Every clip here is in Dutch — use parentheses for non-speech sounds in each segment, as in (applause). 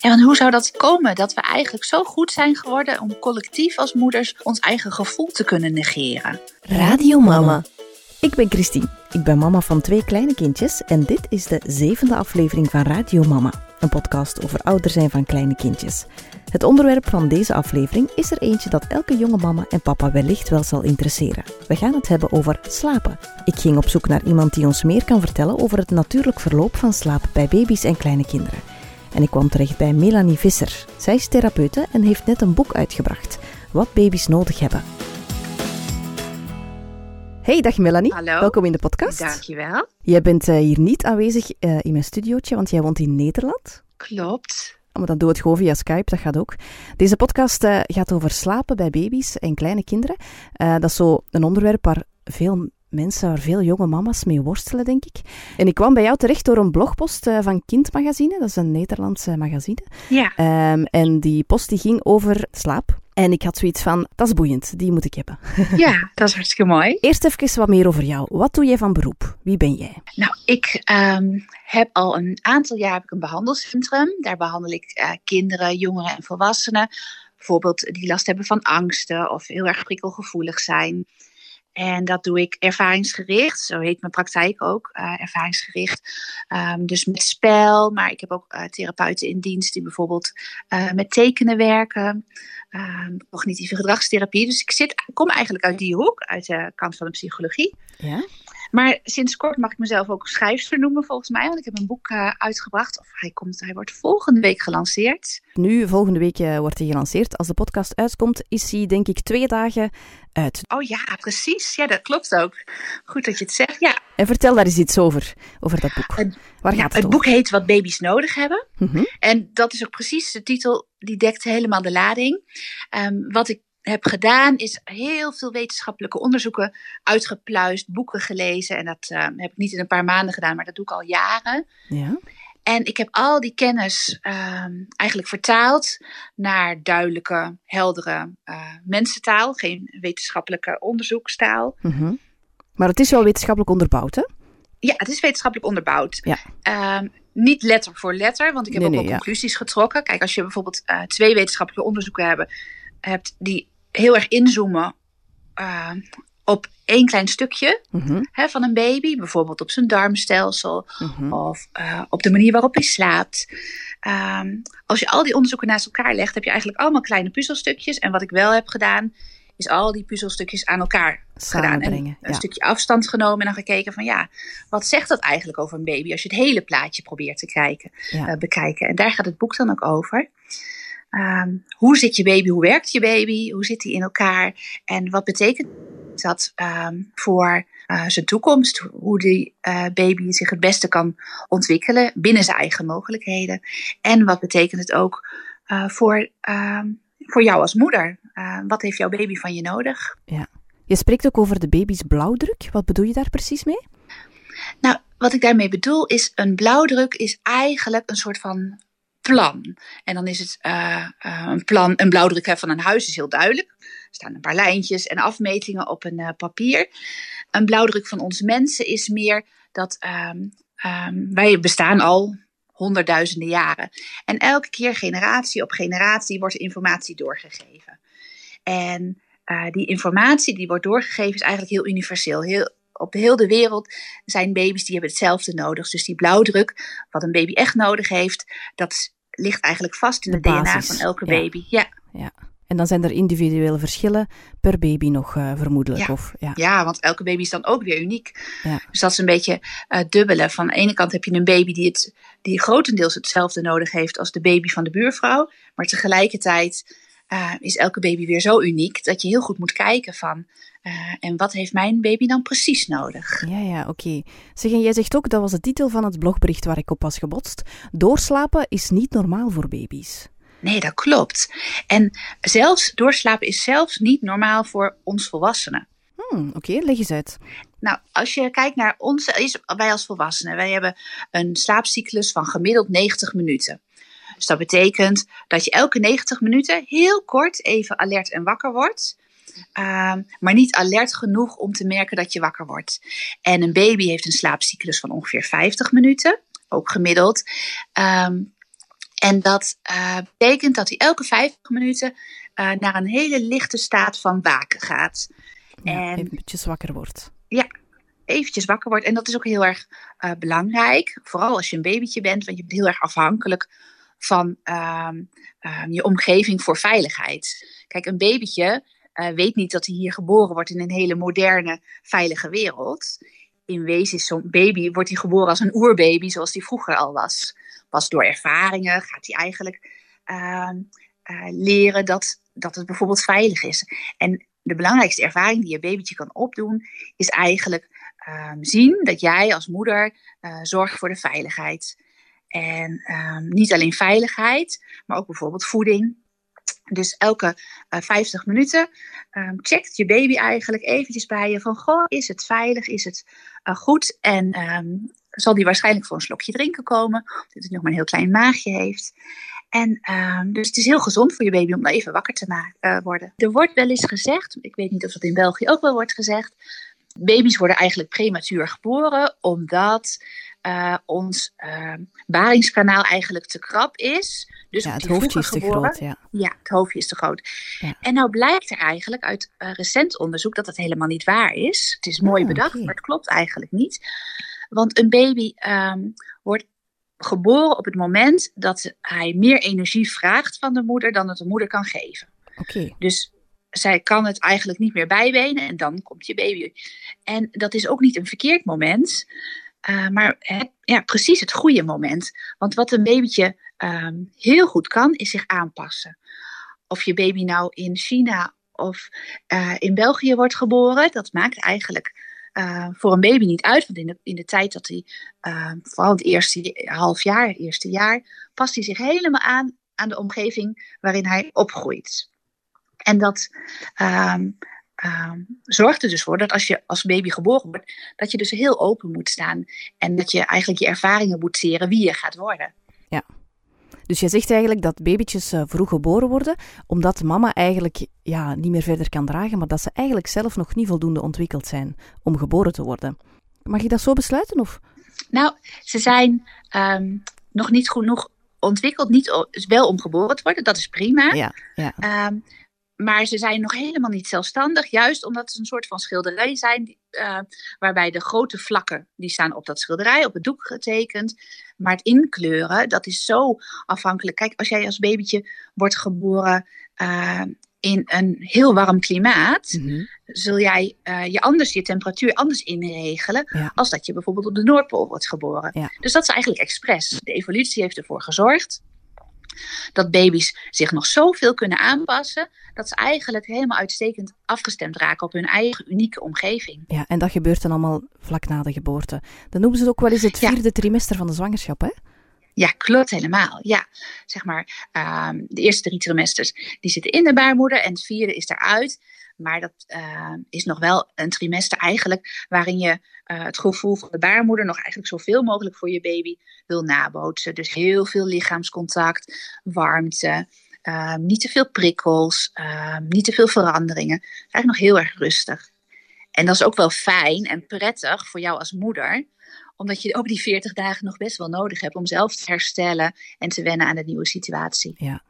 En hoe zou dat komen dat we eigenlijk zo goed zijn geworden om collectief als moeders ons eigen gevoel te kunnen negeren? Radio Mama. Ik ben Christine. Ik ben mama van twee kleine kindjes en dit is de zevende aflevering van Radio Mama, een podcast over ouder zijn van kleine kindjes. Het onderwerp van deze aflevering is er eentje dat elke jonge mama en papa wellicht wel zal interesseren. We gaan het hebben over slapen. Ik ging op zoek naar iemand die ons meer kan vertellen over het natuurlijk verloop van slaap bij baby's en kleine kinderen. En ik kwam terecht bij Melanie Visser. Zij is therapeute en heeft net een boek uitgebracht, Wat baby's nodig hebben. Hey, dag Melanie. Hallo. Welkom in de podcast. Dankjewel. Jij bent eh, hier niet aanwezig eh, in mijn studiootje, want jij woont in Nederland. Klopt. Oh, Maar dan doen we het gewoon via Skype, dat gaat ook. Deze podcast eh, gaat over slapen bij baby's en kleine kinderen. Dat is zo een onderwerp waar veel mensen, waar veel jonge mama's mee worstelen, denk ik. En ik kwam bij jou terecht door een blogpost eh, van Kindmagazine, dat is een Nederlandse magazine. Ja. Ehm, en die post die ging over slaap. En ik had zoiets van, dat is boeiend, die moet ik hebben. (laughs) ja, dat is hartstikke mooi. Eerst even wat meer over jou. Wat doe jij van beroep? Wie ben jij? Nou, ik ehm, heb al een aantal jaar heb ik een behandelcentrum. Daar behandel ik eh, kinderen, jongeren en volwassenen. Bijvoorbeeld die last hebben van angsten of heel erg prikkelgevoelig zijn. En dat doe ik ervaringsgericht, zo heet mijn praktijk ook, eh, ervaringsgericht. Ehm, dus met spel, maar ik heb ook eh, therapeuten in dienst die bijvoorbeeld eh, met tekenen werken. Ehm, cognitieve gedragstherapie. Dus ik zit, kom eigenlijk uit die hoek, uit de kant van de psychologie. Ja? Maar sinds kort mag ik mezelf ook schrijfster noemen, volgens mij. Want ik heb een boek eh, uitgebracht. Of hij, komt, hij wordt volgende week gelanceerd. Nu, volgende week eh, wordt hij gelanceerd. Als de podcast uitkomt, is hij denk ik twee dagen uit. Oh ja, precies. Ja, dat klopt ook. Goed dat je het zegt. Ja, En vertel daar eens iets over, over dat boek. Het- Waar gaat het, het boek heet Wat baby's nodig hebben. Mhm. En dat is ook precies de titel, die dekt helemaal de lading. Ehm, wat ik heb gedaan is heel veel wetenschappelijke onderzoeken uitgepluist, boeken gelezen. En dat ehm, heb ik niet in een paar maanden gedaan, maar dat doe ik al jaren. Ja. En ik heb al die kennis ehm, eigenlijk vertaald naar duidelijke, heldere eh, mensentaal. Geen wetenschappelijke onderzoekstaal. Mhm. Maar het is wel wetenschappelijk onderbouwd, hè? Ja, het is wetenschappelijk onderbouwd. Ja. Ehm, niet letter voor letter, want ik heb Nee, ook nee, ja. conclusies getrokken. Kijk, als je bijvoorbeeld eh, twee wetenschappelijke onderzoeken hebben, hebt die heel erg inzoomen eh, op één klein stukje Mhm. hè, van een baby, bijvoorbeeld op zijn darmstelsel Mhm. of eh, op de manier waarop hij slaapt. Ehm, als je al die onderzoeken naast elkaar legt, heb je eigenlijk allemaal kleine puzzelstukjes. En wat ik wel heb gedaan, is al die puzzelstukjes aan elkaar gedaan. En een Ja. stukje afstand genomen en dan gekeken van ja, wat zegt dat eigenlijk over een baby als je het hele plaatje probeert te kijken, Ja. eh, bekijken. En daar gaat het boek dan ook over. Ehm, hoe zit je baby? Hoe werkt je baby? Hoe zit hij in elkaar? En wat betekent dat ehm, voor eh, zijn toekomst? Hoe die eh, baby zich het beste kan ontwikkelen binnen zijn eigen mogelijkheden? En wat betekent het ook eh, voor, ehm, voor jou als moeder? Wat heeft jouw baby van je nodig? Je spreekt ook over de baby's blauwdruk. Wat bedoel je daar precies mee? Nou, wat ik daarmee bedoel is, een blauwdruk is eigenlijk een soort van plan. En dan is het eh, eh, een plan, een blauwdruk van een huis is heel duidelijk. Er staan een paar lijntjes en afmetingen op een eh, papier. Een blauwdruk van ons mensen is meer dat ehm, ehm, wij bestaan al honderdduizenden jaren. En elke keer generatie op generatie wordt informatie doorgegeven. En die informatie die wordt doorgegeven is eigenlijk heel universeel. Heel, op heel de wereld zijn baby's die hebben hetzelfde nodig. Dus die blauwdruk, wat een baby echt nodig heeft, dat ligt eigenlijk vast in De het DNA van elke baby. Ja. Ja. En dan zijn er individuele verschillen per baby nog eh, vermoedelijk. Ja. Of, ja. ja, want elke baby is dan ook weer uniek. Ja. Dus dat is een beetje eh dubbele. Van de ene kant heb je een baby die, het, die grotendeels hetzelfde nodig heeft als de baby van de buurvrouw. Maar tegelijkertijd eh, is elke baby weer zo uniek dat je heel goed moet kijken van... eh, en wat heeft mijn baby dan precies nodig? Ja, ja, oké. Zeg, en jij zegt ook, dat was de titel van het blogbericht waar ik op was gebotst. Doorslapen is niet normaal voor baby's. Nee, dat klopt. En zelfs doorslapen is zelfs niet normaal voor ons volwassenen. Hmm, oké, leg eens uit. Nou, als je kijkt naar ons, is- wij als volwassenen, wij hebben een slaapcyclus van gemiddeld 90 minuten. Dus dat betekent dat je elke 90 minuten heel kort even alert en wakker wordt. Ehm, maar niet alert genoeg om te merken dat je wakker wordt. En een baby heeft een slaapcyclus van ongeveer 50 minuten, ook gemiddeld. Ehm, En dat uh, betekent dat hij elke 50 minuten uh, naar een hele lichte staat van waken gaat. Ja, en eventjes wakker wordt. Ja, eventjes wakker wordt. En dat is ook heel erg uh, belangrijk. Vooral als je een babytje bent, want je bent heel erg afhankelijk van je omgeving voor veiligheid. Kijk, een babytje weet niet dat hij hier geboren wordt in een hele moderne, veilige wereld in wezen is zo'n baby, wordt hij geboren als een oerbaby, zoals hij vroeger al was. Pas door ervaringen gaat hij eigenlijk uh, uh, leren dat, dat het bijvoorbeeld veilig is. En de belangrijkste ervaring die je babytje kan opdoen, is eigenlijk zien dat jij als moeder uh, zorgt voor de veiligheid. En ehm, niet alleen veiligheid, maar ook bijvoorbeeld voeding. Dus elke uh, 50 minuten um, checkt je baby eigenlijk eventjes bij je van, goh, is het veilig, is het uh, goed? En um, zal die waarschijnlijk voor een slokje drinken komen, omdat hij nog maar een heel klein maagje heeft. En dus het is heel gezond voor je baby om even wakker te uh, worden. Er wordt wel eens gezegd, ik weet niet of dat in België ook wel wordt gezegd, baby's worden eigenlijk prematuur geboren omdat uh, ons uh, baringskanaal eigenlijk te krap is. Dus ja, het hoofdje is te groot. Ja. ja, het hoofdje is te groot. Ja. En nou blijkt er eigenlijk uit uh, recent onderzoek dat dat helemaal niet waar is. Het is mooi oh, bedacht, okay. maar het klopt eigenlijk niet. Want een baby um, wordt geboren op het moment dat hij meer energie vraagt van de moeder dan dat de moeder kan geven. Okay. Dus zij kan het eigenlijk niet meer bijbenen en dan komt je baby. En dat is ook niet een verkeerd moment. Uh, maar ja, precies het goede moment. Want wat een babytje um, heel goed kan, is zich aanpassen. Of je baby nou in China of uh, in België wordt geboren, dat maakt eigenlijk uh, voor een baby niet uit. Want in de, in de tijd dat hij, vooral het eerste half jaar, het eerste jaar, past hij zich helemaal aan aan de omgeving waarin hij opgroeit. En dat um, um, zorgt er dus voor dat als je als baby geboren wordt, dat je dus heel open moet staan. En dat je eigenlijk je ervaringen moet zeren wie je gaat worden. Ja. Dus je zegt eigenlijk dat babytjes uh, vroeg geboren worden, omdat mama eigenlijk ja, niet meer verder kan dragen, maar dat ze eigenlijk zelf nog niet voldoende ontwikkeld zijn om geboren te worden. Mag je dat zo besluiten? Of? Nou, ze zijn um, nog niet genoeg ontwikkeld, niet wel om geboren te worden, dat is prima. Ja, ja. Um, maar ze zijn nog helemaal niet zelfstandig, juist omdat ze een soort van schilderij zijn, uh, waarbij de grote vlakken, die staan op dat schilderij, op het doek getekend. Maar het inkleuren, dat is zo afhankelijk. Kijk, als jij als babytje wordt geboren uh, in een heel warm klimaat, mm -hmm. zul jij uh, je anders je temperatuur anders inregelen, ja. als dat je bijvoorbeeld op de Noordpool wordt geboren. Ja. Dus dat is eigenlijk expres. De evolutie heeft ervoor gezorgd dat baby's zich nog zoveel kunnen aanpassen, dat ze eigenlijk helemaal uitstekend afgestemd raken op hun eigen unieke omgeving. Ja, en dat gebeurt dan allemaal vlak na de geboorte. Dan noemen ze het ook wel eens het vierde ja. trimester van de zwangerschap, hè? Ja, klopt helemaal. Ja, zeg maar, um, de eerste drie trimesters die zitten in de baarmoeder en het vierde is eruit. Maar dat uh, is nog wel een trimester eigenlijk waarin je uh, het gevoel van de baarmoeder nog eigenlijk zoveel mogelijk voor je baby wil nabootsen. Dus heel veel lichaamscontact, warmte, uh, niet te veel prikkels, ehm, niet te veel veranderingen. Eigenlijk nog heel erg rustig. En dat is ook wel fijn en prettig voor jou als moeder omdat je ook die 40 dagen nog best wel nodig hebt om zelf te herstellen en te wennen aan de nieuwe situatie. Ja.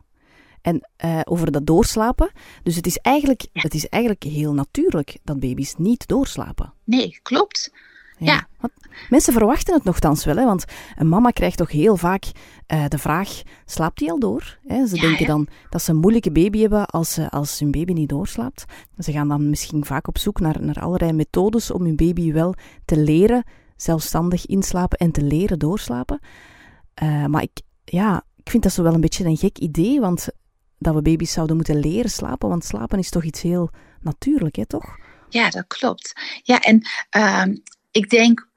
En uh, over dat doorslapen. Dus het is, eigenlijk, ja. het is eigenlijk heel natuurlijk dat baby's niet doorslapen. Nee, klopt. Ja. ja. Mensen verwachten het nogthans wel, hè, want een mama krijgt toch heel vaak uh, de vraag: slaapt hij al door? Hè? Ze ja, denken dan dat ze een moeilijke baby hebben als, uh, als hun baby niet doorslaapt. Ze gaan dan misschien vaak op zoek naar, naar allerlei methodes om hun baby wel te leren zelfstandig inslapen en te leren doorslapen. Uh, maar ik, ja, ik vind dat zo wel een beetje een gek idee, want dat we baby's zouden moeten leren slapen, want slapen is toch iets heel natuurlijk, hè, toch? Ja, dat klopt. Ja, en uh, ik denk,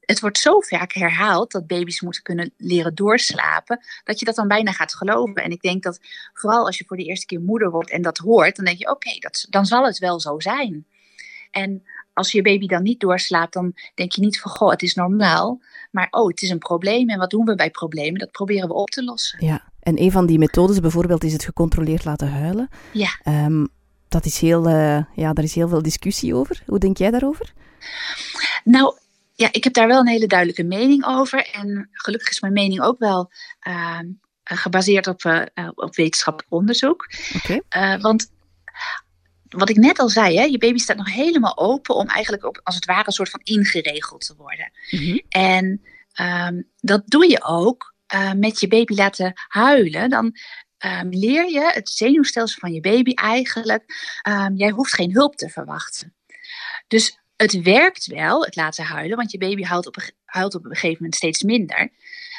het wordt zo vaak herhaald dat baby's moeten kunnen leren doorslapen, dat je dat dan bijna gaat geloven. En ik denk dat vooral als je voor de eerste keer moeder wordt en dat hoort, dan denk je, oké, okay, dan zal het wel zo zijn. En als je baby dan niet doorslaapt, dan denk je niet van goh, het is normaal. Maar oh, het is een probleem. En wat doen we bij problemen? Dat proberen we op te lossen. Ja, en een van die methodes bijvoorbeeld is het gecontroleerd laten huilen. Ja. Um, dat is heel, uh, ja, daar is heel veel discussie over. Hoe denk jij daarover? Nou, ja, ik heb daar wel een hele duidelijke mening over. En gelukkig is mijn mening ook wel uh, gebaseerd op, op wetenschappelijk onderzoek. want wat ik net al zei, hè, je baby staat nog helemaal open om eigenlijk op, als het ware een soort van ingeregeld te worden. Mhm. En um, dat doe je ook uh, met je baby laten huilen. Dan um, leer je het zenuwstelsel van je baby eigenlijk, um, jij hoeft geen hulp te verwachten. Dus het werkt wel, het laten huilen, want je baby huilt op, huilt op een gegeven moment steeds minder.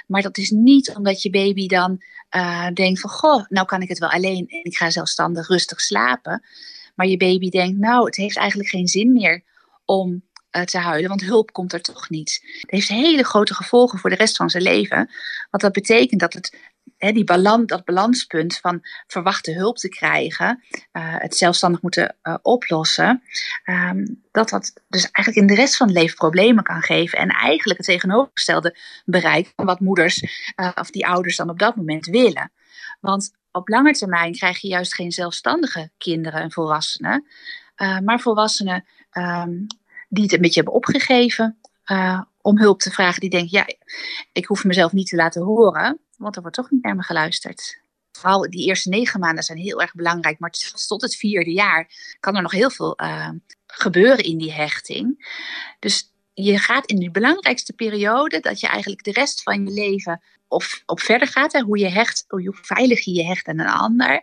Maar dat is niet omdat je baby dan uh, denkt van, goh, nou kan ik het wel alleen en ik ga zelfstandig rustig slapen. Maar je baby denkt, nou, het heeft eigenlijk geen zin meer om te huilen, want hulp komt er toch niet. Het heeft hele grote gevolgen voor de rest van zijn leven. Want dat betekent dat het, die balans, dat balanspunt van verwachte hulp te krijgen, uh, het zelfstandig moeten uh, oplossen, um, dat dat dus eigenlijk in de rest van het leven problemen kan geven. En eigenlijk het tegenovergestelde bereikt van wat moeders of die ouders dan op dat moment willen. Want op lange termijn krijg je juist geen zelfstandige kinderen en volwassenen, maar volwassenen um, die het een beetje hebben opgegeven uh, om hulp te vragen, die denken, ja, ik hoef mezelf niet te laten horen, want er wordt toch niet naar me geluisterd. Vooral die eerste negen maanden zijn heel erg belangrijk, maar tot het vierde jaar kan er nog heel veel uh, gebeuren in die hechting. Dus je gaat in die belangrijkste periode, dat je eigenlijk de rest van je leven of op verder gaat, hè, hoe je hecht, hoe veilig je je hecht aan een ander.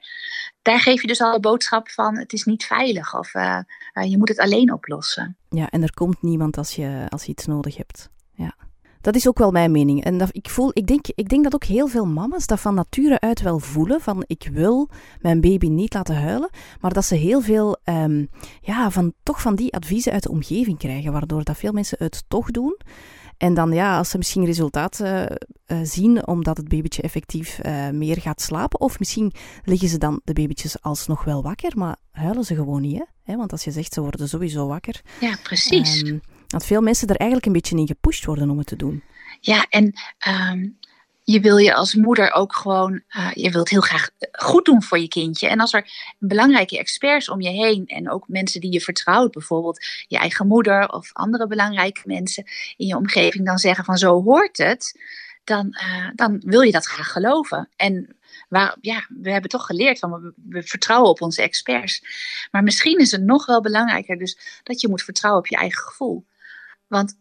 Daar geef je dus al de boodschap van het is niet veilig of uh, uh, je moet het alleen oplossen. Ja, en er komt niemand als je, als je iets nodig hebt. Ja. Dat is ook wel mijn mening. En dat, ik, voel, ik, denk, ik denk dat ook heel veel mama's dat van nature uit wel voelen. Van ik wil mijn baby niet laten huilen. Maar dat ze heel veel um, ja, van, toch van die adviezen uit de omgeving krijgen. Waardoor dat veel mensen het toch doen. En dan ja, als ze misschien resultaten uh, zien omdat het babytje effectief uh, meer gaat slapen. Of misschien liggen ze dan de babytjes alsnog wel wakker, maar huilen ze gewoon niet. Hè? Want als je zegt ze worden sowieso wakker. Ja, precies. Um, dat veel mensen er eigenlijk een beetje in gepusht worden om het te doen. Ja, en um, je wil je als moeder ook gewoon, uh, je wilt heel graag goed doen voor je kindje. En als er belangrijke experts om je heen en ook mensen die je vertrouwt, bijvoorbeeld je eigen moeder of andere belangrijke mensen in je omgeving, dan zeggen van zo hoort het, dan, uh, dan wil je dat graag geloven. En waar, ja, we hebben toch geleerd van we, vertrouwen op onze experts. Maar misschien is het nog wel belangrijker dus dat je moet vertrouwen op je eigen gevoel. Want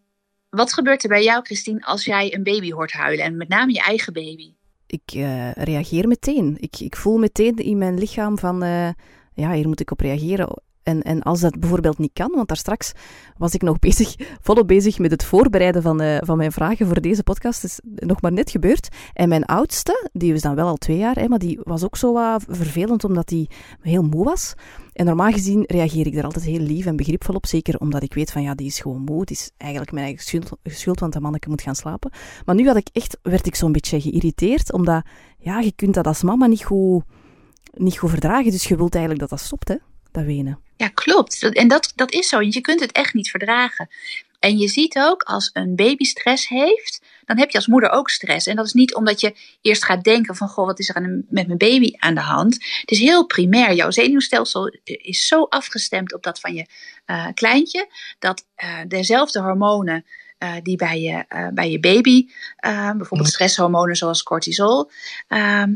wat gebeurt er bij jou, Christine, als jij een baby hoort huilen en met name je eigen baby? Ik uh, reageer meteen. Ik, ik voel meteen in mijn lichaam van, uh, ja, hier moet ik op reageren. En, en als dat bijvoorbeeld niet kan, want daar straks was ik nog (laughs) bezig, volop bezig met het voorbereiden van, uh, van mijn vragen voor deze podcast. is nog maar net gebeurd. En mijn oudste, die was dan wel al twee jaar, hè, maar die was ook zo wat vervelend omdat hij heel moe was. En normaal gezien reageer ik daar altijd heel lief en begripvol op. Zeker omdat ik weet van ja, die is gewoon moe. Het is eigenlijk mijn eigen schuld, schuld want dat manneke moet gaan slapen. Maar nu had ik echt, werd ik zo'n beetje geïrriteerd. Omdat ja, je kunt dat als mama niet goed, niet goed verdragen. Dus je wilt eigenlijk dat dat stopt, hè, Ja, klopt. En dat, dat is zo. Je kunt het echt niet verdragen. En je ziet ook, als een baby stress heeft, dan heb je als moeder ook stress. En dat is niet omdat je eerst gaat denken van, goh, wat is er met mijn baby aan de hand? Het is heel primair. Jouw zenuwstelsel is zo afgestemd op dat van je uh, kleintje, dat uh, dezelfde hormonen uh, die bij je, uh, bij je baby, uh, bijvoorbeeld stresshormonen zoals cortisol, ehm,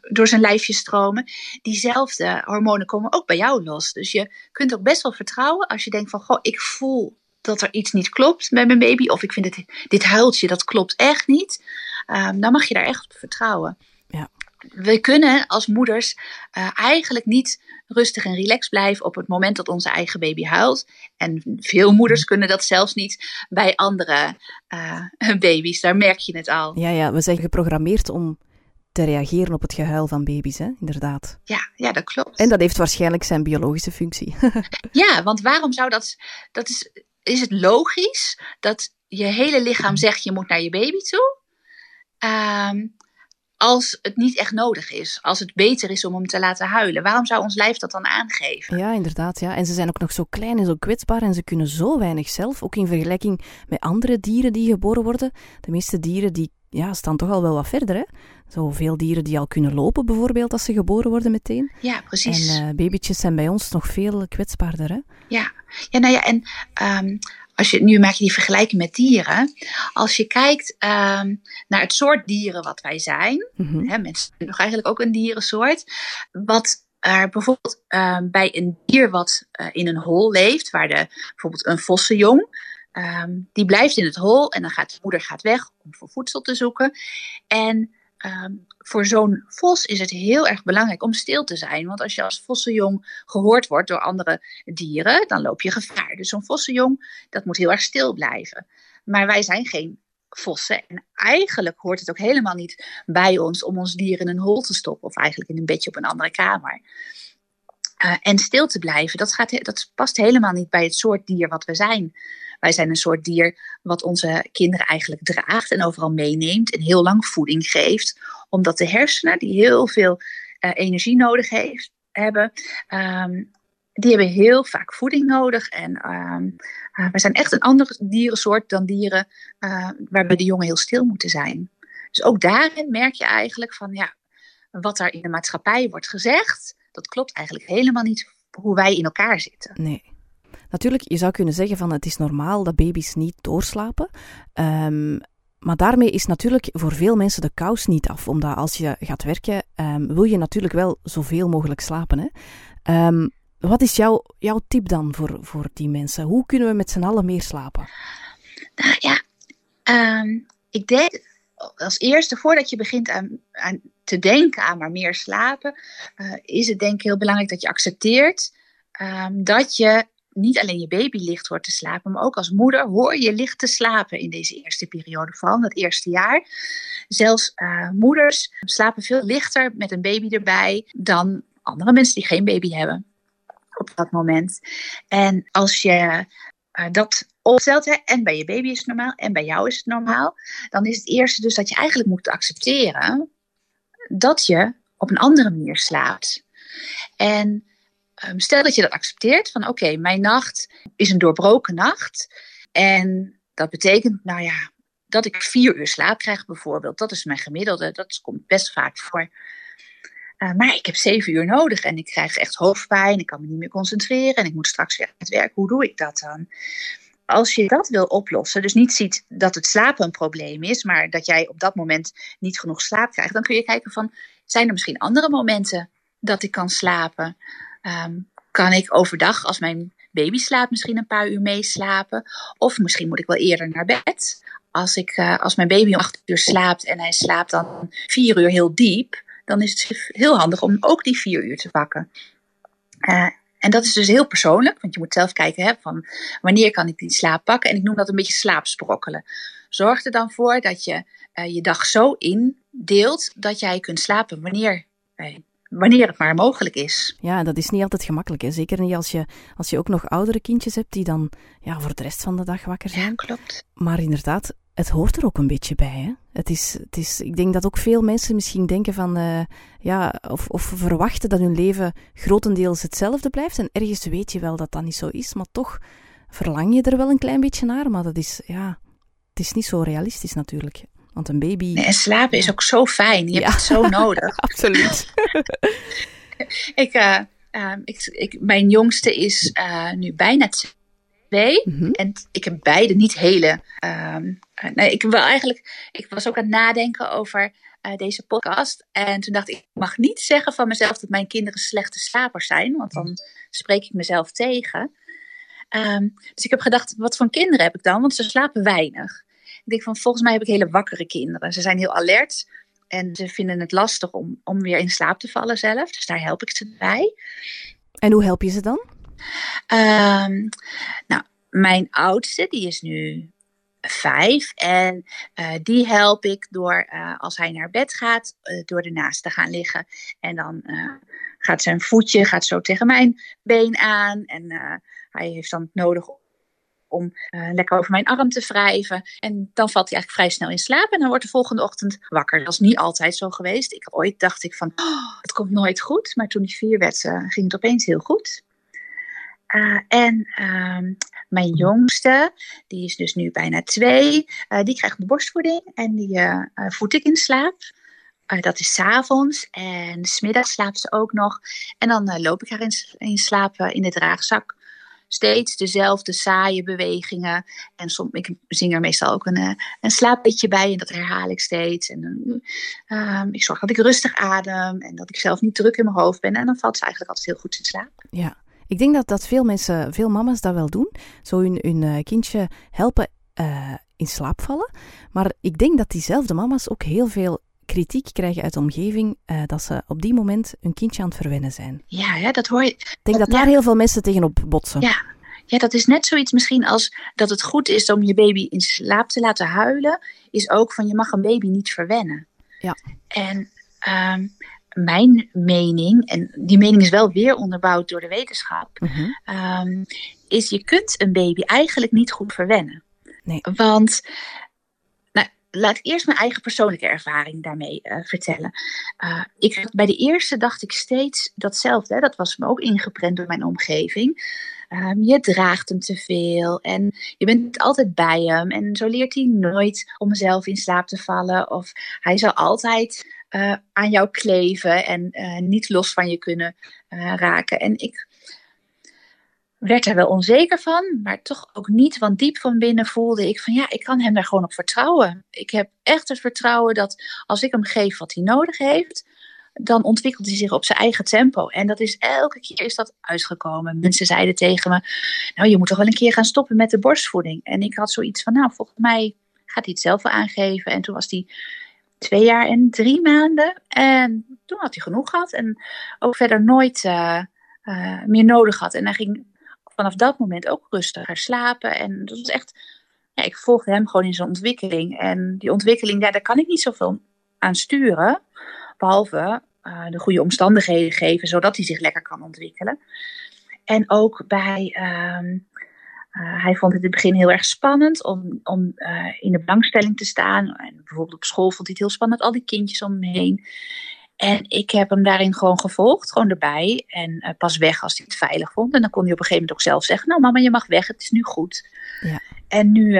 door zijn lijfje stromen. Diezelfde hormonen komen ook bij jou los. Dus je kunt ook best wel vertrouwen als je denkt van, goh, ik voel dat er iets niet klopt met mijn baby. Of ik vind het, dit huiltje, dat klopt echt niet. Um, dan mag je daar echt op vertrouwen. Ja. We kunnen als moeders uh, eigenlijk niet rustig en relaxed blijven op het moment dat onze eigen baby huilt. En veel moeders kunnen dat zelfs niet bij andere uh, (laughs) baby's. Daar merk je het al. Ja, ja, we zijn geprogrammeerd om te reageren op het gehuil van baby's, hè? inderdaad. Ja, ja, dat klopt. En dat heeft waarschijnlijk zijn biologische functie. (laughs) ja, want waarom zou dat. Dat is is het logisch dat je hele lichaam zegt je moet naar je baby toe. Um, als het niet echt nodig is. Als het beter is om hem te laten huilen. Waarom zou ons lijf dat dan aangeven? Ja, inderdaad. Ja. En ze zijn ook nog zo klein en zo kwetsbaar. En ze kunnen zo weinig zelf. Ook in vergelijking met andere dieren die geboren worden. De meeste dieren die ja, staan toch al wel wat verder. Hè? Zoveel dieren die al kunnen lopen, bijvoorbeeld, als ze geboren worden meteen. Ja, precies. En uh, babytjes zijn bij ons nog veel kwetsbaarder. Hè? Ja. ja, nou ja, en um, als je, nu maak je die vergelijking met dieren. Als je kijkt um, naar het soort dieren wat wij zijn, mm -hmm. hè, mensen zijn nog eigenlijk ook een dierensoort, wat er bijvoorbeeld uh, bij een dier wat uh, in een hol leeft, waar de, bijvoorbeeld een vossenjong, um, die blijft in het hol en dan gaat de moeder gaat weg om voor voedsel te zoeken. En um, voor zo'n vos is het heel erg belangrijk om stil te zijn. Want als je als vossenjong gehoord wordt door andere dieren, dan loop je gevaar. Dus zo'n vossenjong, dat moet heel erg stil blijven. Maar wij zijn geen vossen. En eigenlijk hoort het ook helemaal niet bij ons om ons dier in een hol te stoppen. Of eigenlijk in een bedje op een andere kamer. Uh, en stil te blijven, dat, gaat, dat past helemaal niet bij het soort dier wat we zijn. Wij zijn een soort dier wat onze kinderen eigenlijk draagt en overal meeneemt en heel lang voeding geeft. Omdat de hersenen, die heel veel uh, energie nodig heeft, hebben, um, die hebben heel vaak voeding nodig. En um, wij zijn echt een andere dierensoort dan dieren uh, waarbij de jongen heel stil moeten zijn. Dus ook daarin merk je eigenlijk van ja, wat daar in de maatschappij wordt gezegd, dat klopt eigenlijk helemaal niet hoe wij in elkaar zitten. Nee. Natuurlijk, je zou kunnen zeggen van het is normaal dat baby's niet doorslapen. Um, maar daarmee is natuurlijk voor veel mensen de kous niet af. Omdat als je gaat werken, um, wil je natuurlijk wel zoveel mogelijk slapen. Hè? Um, wat is jouw, jouw tip dan voor, voor die mensen? Hoe kunnen we met z'n allen meer slapen? Nou ja, ik denk als eerste, voordat je begint aan, aan te denken aan maar meer slapen, uh, is het denk ik heel belangrijk dat je accepteert dat je niet alleen je baby licht hoort te slapen, maar ook als moeder hoor je licht te slapen in deze eerste periode, vooral dat eerste jaar. Zelfs uh, moeders slapen veel lichter met een baby erbij dan andere mensen die geen baby hebben op dat moment. En als je uh, dat opstelt, hè, en bij je baby is het normaal, en bij jou is het normaal, dan is het eerste dus dat je eigenlijk moet accepteren dat je op een andere manier slaapt. En um, stel dat je dat accepteert, van oké, mijn nacht is een doorbroken nacht. En dat betekent, nou ja, dat ik vier uur slaap krijg bijvoorbeeld. Dat is mijn gemiddelde, dat komt best vaak voor. Uh, maar ik heb zeven uur nodig en ik krijg echt hoofdpijn. Ik kan me niet meer concentreren en ik moet straks weer aan het werk. Hoe doe ik dat dan? Als je dat wil oplossen, dus niet ziet dat het slapen een probleem is, maar dat jij op dat moment niet genoeg slaap krijgt, dan kun je kijken van, zijn er misschien andere momenten dat ik kan slapen? Um, kan ik overdag, als mijn baby slaapt, misschien een paar uur meeslapen? Of misschien moet ik wel eerder naar bed. Als, ik, uh, als mijn baby om acht uur slaapt en hij slaapt dan vier uur heel diep, dan is het heel handig om ook die vier uur te pakken. Uh, en dat is dus heel persoonlijk, want je moet zelf kijken hè, van wanneer kan ik die slaap pakken. En ik noem dat een beetje slaapsprokkelen. Zorg er dan voor dat je uh, je dag zo indeelt dat jij kunt slapen wanneer, wanneer het maar mogelijk is. Ja, dat is niet altijd gemakkelijk. Hè? Zeker niet als je, als je ook nog oudere kindjes hebt die dan ja, voor de rest van de dag wakker zijn. Ja, klopt. Maar inderdaad, het hoort er ook een beetje bij. Hè? Het is, het is, ik denk dat ook veel mensen misschien denken van, uh, ja, of, of verwachten dat hun leven grotendeels hetzelfde blijft. En ergens weet je wel dat dat niet zo is, maar toch verlang je er wel een klein beetje naar. Maar dat is, ja, het is niet zo realistisch natuurlijk. Want een baby. Nee, en slapen is ook zo fijn. Je ja. hebt het zo (laughs) nodig. Absoluut. (laughs) ik, uh, uh, ik, ik, mijn jongste is uh, nu bijna twee. Mm -hmm. En ik heb beide niet hele. Um, nee, ik wil eigenlijk. Ik was ook aan het nadenken over deze podcast. En toen dacht ik, ik mag niet zeggen van mezelf dat mijn kinderen slechte slapers zijn. Want dan spreek ik mezelf tegen. Um, dus ik heb gedacht, wat voor kinderen heb ik dan? Want ze slapen weinig. Ik denk van, volgens mij heb ik hele wakkere kinderen. Ze zijn heel alert. En ze vinden het lastig om, om weer in slaap te vallen zelf. Dus daar help ik ze bij. En hoe help je ze dan? Um, nou, mijn oudste, die is nu vijf. En uh, die help ik door, uh, als hij naar bed gaat, uh, door ernaast te gaan liggen. En dan gaat zijn voetje gaat zo tegen mijn been aan. En hij heeft dan nodig om lekker over mijn arm te wrijven. En dan valt hij eigenlijk vrij snel in slaap. En dan wordt de volgende ochtend wakker. Dat is niet altijd zo geweest. Ik, ooit dacht ik van, oh, het komt nooit goed. Maar toen hij vier werd, ging het opeens heel goed. Uh, en uh, Mijn jongste, die is dus nu bijna twee, die krijgt borstvoeding en die voed ik in slaap. dat is s avonds en smiddags slaapt ze ook nog. En dan loop ik haar in, in slaap in de draagzak steeds dezelfde saaie bewegingen. En soms, ik zing er meestal ook een, een slaapbedje bij en dat herhaal ik steeds. En uh, ik zorg dat ik rustig adem en dat ik zelf niet druk in mijn hoofd ben. En dan valt ze eigenlijk altijd heel goed in slaap. Ja, ik denk dat, dat veel mensen, veel mama's dat wel doen. Zo hun, hun uh, kindje helpen uh, in slaap vallen. Maar ik denk dat diezelfde mama's ook heel veel kritiek krijgen uit de omgeving uh, dat ze op die moment een kindje aan het verwennen zijn. Ja, ja dat hoor je. Ik denk dat, daar heel veel mensen tegenop botsen. Ja. ja, dat is net zoiets misschien als dat het goed is om je baby in slaap te laten huilen, is ook van je mag een baby niet verwennen. Ja. En um, mijn mening, en die mening is wel weer onderbouwd door de wetenschap, -huh. um, is je kunt een baby eigenlijk niet goed verwennen. Nee. Want laat ik eerst mijn eigen persoonlijke ervaring daarmee uh, vertellen. Uh, ik, bij de eerste dacht ik steeds datzelfde. Hè? Dat was me ook ingeprent door mijn omgeving. Um, je draagt hem te veel en je bent altijd bij hem. En zo leert hij nooit om zelf in slaap te vallen. Of hij zal altijd uh, aan jou kleven en niet los van je kunnen raken. En ik werd er wel onzeker van, maar toch ook niet. Want diep van binnen voelde ik van ja, ik kan hem daar gewoon op vertrouwen. Ik heb echt het vertrouwen dat als ik hem geef wat hij nodig heeft, dan ontwikkelt hij zich op zijn eigen tempo. En dat is elke keer is dat uitgekomen. Mensen zeiden tegen me, nou je moet toch wel een keer gaan stoppen met de borstvoeding. En ik had zoiets van, nou volgens mij gaat hij het zelf wel aangeven. En toen was hij twee jaar en drie maanden. En toen had hij genoeg gehad en ook verder nooit uh, uh, meer nodig had. En hij ging vanaf dat moment ook rustiger slapen. En dat was echt, ja, ik volgde hem gewoon in zijn ontwikkeling. En die ontwikkeling, ja, daar kan ik niet zoveel aan sturen. Behalve uh, de goede omstandigheden geven, zodat hij zich lekker kan ontwikkelen. En ook bij. Uh, uh, hij vond het in het begin heel erg spannend om, om uh, in de belangstelling te staan. En bijvoorbeeld op school vond hij het heel spannend, al die kindjes om hem heen. En ik heb hem daarin gewoon gevolgd, gewoon erbij. En uh, pas weg als hij het veilig vond. En dan kon hij op een gegeven moment ook zelf zeggen: Nou, mama, je mag weg, het is nu goed. Ja. En nu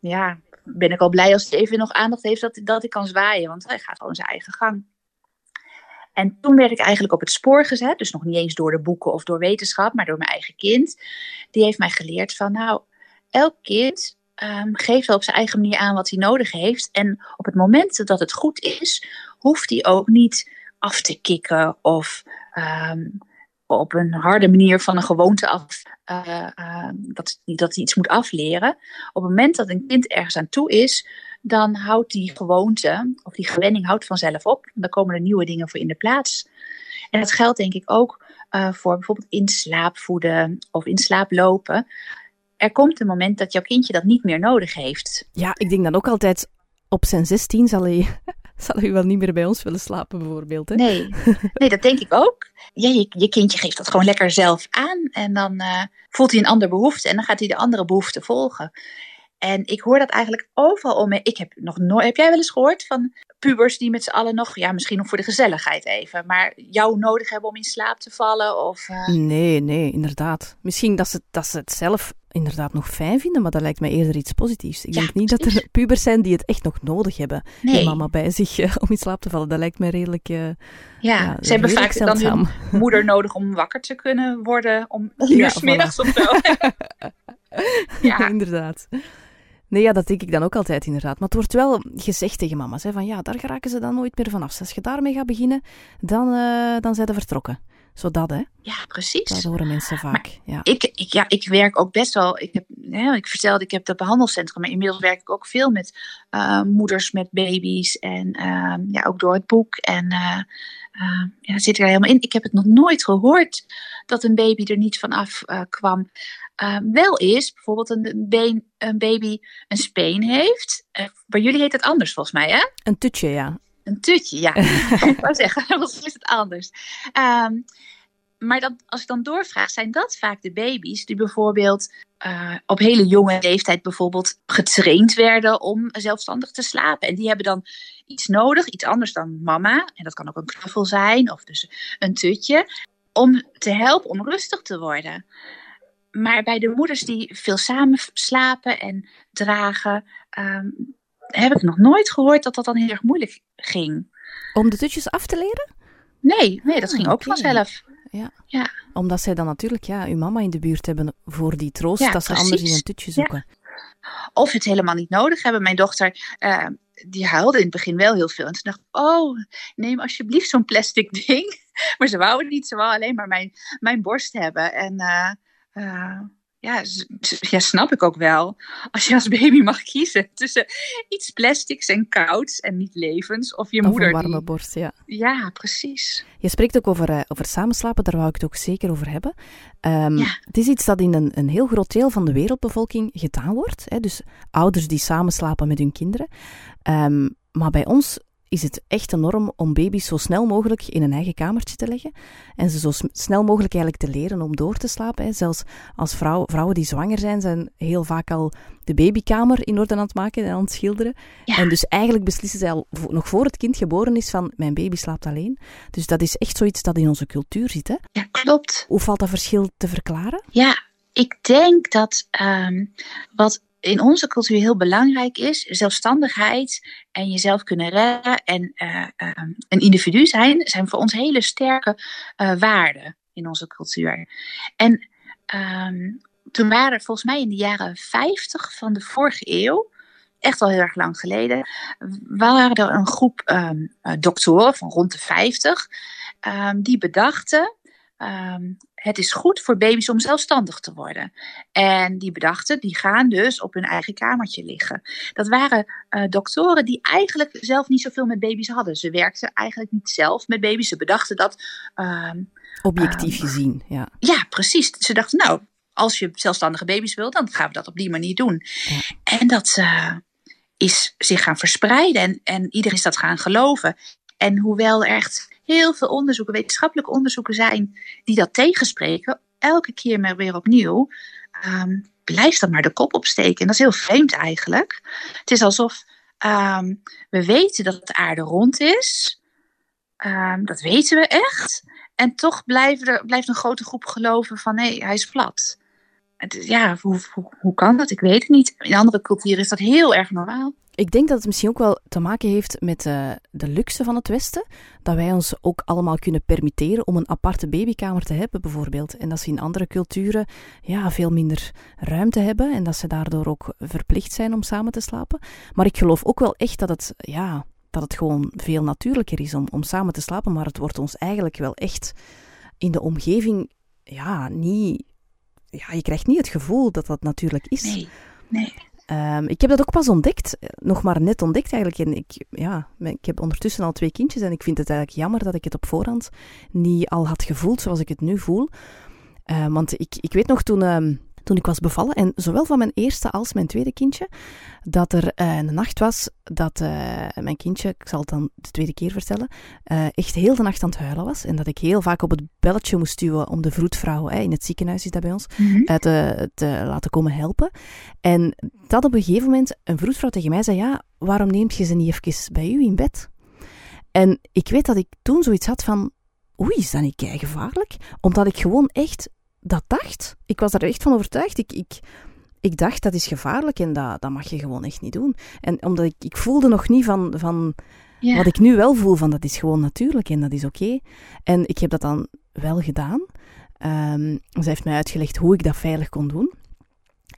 ja, ben ik al blij als hij even nog aandacht heeft dat, dat ik kan zwaaien. Want hij gaat gewoon zijn eigen gang. En toen werd ik eigenlijk op het spoor gezet. Dus nog niet eens door de boeken of door wetenschap, maar door mijn eigen kind. Die heeft mij geleerd van, nou, elk kind um, geeft wel op zijn eigen manier aan wat hij nodig heeft. En op het moment dat het goed is, hoeft hij ook niet af te kicken of um, op een harde manier van een gewoonte af, uh, uh, dat, dat hij iets moet afleren. Op het moment dat een kind ergens aan toe is, dan houdt die gewoonte of die gewenning houdt vanzelf op. Dan komen er nieuwe dingen voor in de plaats. En dat geldt denk ik ook uh, voor bijvoorbeeld in of in slaap lopen. Er komt een moment dat jouw kindje dat niet meer nodig heeft. Ja, ik denk dan ook altijd op zijn 16 zal hij, (laughs) zal hij wel niet meer bij ons willen slapen bijvoorbeeld. Hè? Nee. nee, dat denk ik ook. Ja, je, je kindje geeft dat gewoon lekker zelf aan en dan uh, voelt hij een andere behoefte en dan gaat hij de andere behoefte volgen. En ik hoor dat eigenlijk overal om me. Ik heb nog nooit. Heb jij wel eens gehoord van pubers die met z'n allen nog, ja, misschien nog voor de gezelligheid even, maar jou nodig hebben om in slaap te vallen? Of, uh... Nee, nee, inderdaad. Misschien dat ze, dat ze het zelf inderdaad nog fijn vinden, maar dat lijkt mij eerder iets positiefs. Ik Ja, denk niet dat er pubers zijn die het echt nog nodig hebben, Nee. mama bij zich eh, om in slaap te vallen. Dat lijkt mij redelijk. eh, Ja, ja, ze hebben vaak dan hun (laughs) moeder nodig om wakker te kunnen worden om Ja, uur 's middags of zo. (laughs) ja, inderdaad. Nee, ja, dat denk ik dan ook altijd inderdaad. Maar het wordt wel gezegd tegen mama's, hè, van ja, daar geraken ze dan nooit meer vanaf. Als je daarmee gaat beginnen, dan, eh dan zijn ze vertrokken. Zodat, hè. ja, precies. Dat horen mensen vaak. Ja. ik, ik, ja, ik werk ook best wel. Ik, heb, hè, ik vertelde, ik heb dat behandelcentrum, maar inmiddels werk ik ook veel met uh, moeders met baby's. En uh, ja, ook door het boek. En uh, ja, zit er helemaal in. Ik heb het nog nooit gehoord dat een baby er niet vanaf kwam. Uh, wel is bijvoorbeeld een, been, een baby een speen heeft. Uh, bij jullie heet het anders volgens mij, hè? Een tutje, ja. Een tutje, ja. (laughs) (laughs) ik wou zeggen, (laughs) volgens mij is het anders. Um, maar dat, als ik dan doorvraag, zijn dat vaak de baby's die bijvoorbeeld uh, op hele jonge leeftijd bijvoorbeeld getraind werden om zelfstandig te slapen. En die hebben dan iets nodig, iets anders dan mama. En dat kan ook een knuffel zijn of dus een tutje. Om te helpen om rustig te worden. Maar bij de moeders die veel samen slapen en dragen, ehm, heb ik nog nooit gehoord dat dat dan heel erg moeilijk ging. Om de tutjes af te leren? Nee, nee dat ging ook oké. vanzelf. Ja. Ja. Omdat zij dan natuurlijk ja, uw mama in de buurt hebben voor die troost Ja, dat ze precies. anders in een tutje zoeken. Of het helemaal niet nodig hebben. Mijn dochter, eh, die huilde in het begin wel heel veel. En toen dacht ik, oh, neem alsjeblieft zo'n plastic (laughs) ding. Maar ze wou het niet, ze wou alleen maar mijn, mijn borst hebben. En eh, eh, ja, ja, snap ik ook wel. Als je als baby mag kiezen tussen iets plastics en kouds en niet levens. Of je Of moeder een warme die... borst, ja. Ja, precies. Je spreekt ook over, eh, over samenslapen, daar wou ik het ook zeker over hebben. Ehm, Ja. Het is iets dat in een, een heel groot deel van de wereldbevolking gedaan wordt. Hè? Dus ouders die samenslapen met hun kinderen. Ehm, maar bij ons is het echt een norm om baby's zo snel mogelijk in een eigen kamertje te leggen. En ze zo snel mogelijk eigenlijk te leren om door te slapen. Hè. Zelfs als vrouw, vrouwen die zwanger zijn, zijn heel vaak al de babykamer in orde aan het maken en aan het schilderen. Ja. En dus eigenlijk beslissen zij al nog voor het kind geboren is van mijn baby slaapt alleen. Dus dat is echt zoiets dat in onze cultuur zit. Hè. Ja, klopt. Hoe valt dat verschil te verklaren? Ja, ik denk dat ehm, wat in onze cultuur heel belangrijk is, zelfstandigheid en jezelf kunnen redden en eh, ehm, een individu zijn, zijn voor ons hele sterke eh, waarden in onze cultuur. En ehm, toen waren er volgens mij in de jaren 50 van de vorige eeuw, echt al heel erg lang geleden, waren er een groep ehm, eh, doktoren van rond de 50 ehm, die bedachten. Ehm, het is goed voor baby's om zelfstandig te worden. En die bedachten, die gaan dus op hun eigen kamertje liggen. Dat waren eh, doktoren die eigenlijk zelf niet zoveel met baby's hadden. Ze werkten eigenlijk niet zelf met baby's. Ze bedachten dat. ehm, Objectief Ehm, gezien, ja. ja, precies. Ze dachten, nou, als je zelfstandige baby's wil, dan gaan we dat op die manier doen. Ja. En dat is zich gaan verspreiden en, en iedereen is dat gaan geloven. En hoewel er echt heel veel onderzoeken, wetenschappelijke onderzoeken zijn die dat tegenspreken, elke keer maar weer opnieuw, ehm, blijft dat maar de kop opsteken. En dat is heel vreemd eigenlijk. Het is alsof ehm, we weten dat de aarde rond is. Ehm, dat weten we echt. En toch blijven er, blijft een grote groep geloven van nee, hij is plat. Ja, hoe, hoe, hoe kan dat? Ik weet het niet. In andere culturen is dat heel erg normaal. Ik denk dat het misschien ook wel te maken heeft met eh, de luxe van het Westen. Dat wij ons ook allemaal kunnen permitteren om een aparte babykamer te hebben, bijvoorbeeld. En dat ze in andere culturen ja, veel minder ruimte hebben en dat ze daardoor ook verplicht zijn om samen te slapen. Maar ik geloof ook wel echt dat het, ja, dat het gewoon veel natuurlijker is om, om samen te slapen. Maar het wordt ons eigenlijk wel echt in de omgeving ja, niet. Ja, je krijgt niet het gevoel dat dat natuurlijk is. Nee, nee. Ehm, ik heb dat ook pas ontdekt, eh, nog maar net ontdekt eigenlijk. En ik, ja, ik heb ondertussen al twee kindjes en ik vind het eigenlijk jammer dat ik het op voorhand niet al had gevoeld zoals ik het nu voel. Eh, want ik, ik weet nog toen, ehm, toen ik was bevallen, en zowel van mijn eerste als mijn tweede kindje, dat er eh, een nacht was dat eh, mijn kindje, ik zal het dan de tweede keer vertellen, eh, echt heel de nacht aan het huilen was. En dat ik heel vaak op het belletje moest duwen om de vroedvrouw, hè, in het ziekenhuis is dat bij ons, Mhm. eh, te, te laten komen helpen. En dat op een gegeven moment een vroedvrouw tegen mij zei, ja, waarom neemt je ze niet even bij u in bed? En ik weet dat ik toen zoiets had van, oei, is dat niet gevaarlijk? Omdat ik gewoon echt dat dacht. Ik was daar echt van overtuigd. Ik, ik, ik dacht, dat is gevaarlijk en dat, dat mag je gewoon echt niet doen. En omdat ik, ik voelde nog niet van, van Ja. wat ik nu wel voel, van dat is gewoon natuurlijk en dat is oké. En ik heb dat dan wel gedaan. Ehm, ze heeft mij uitgelegd hoe ik dat veilig kon doen.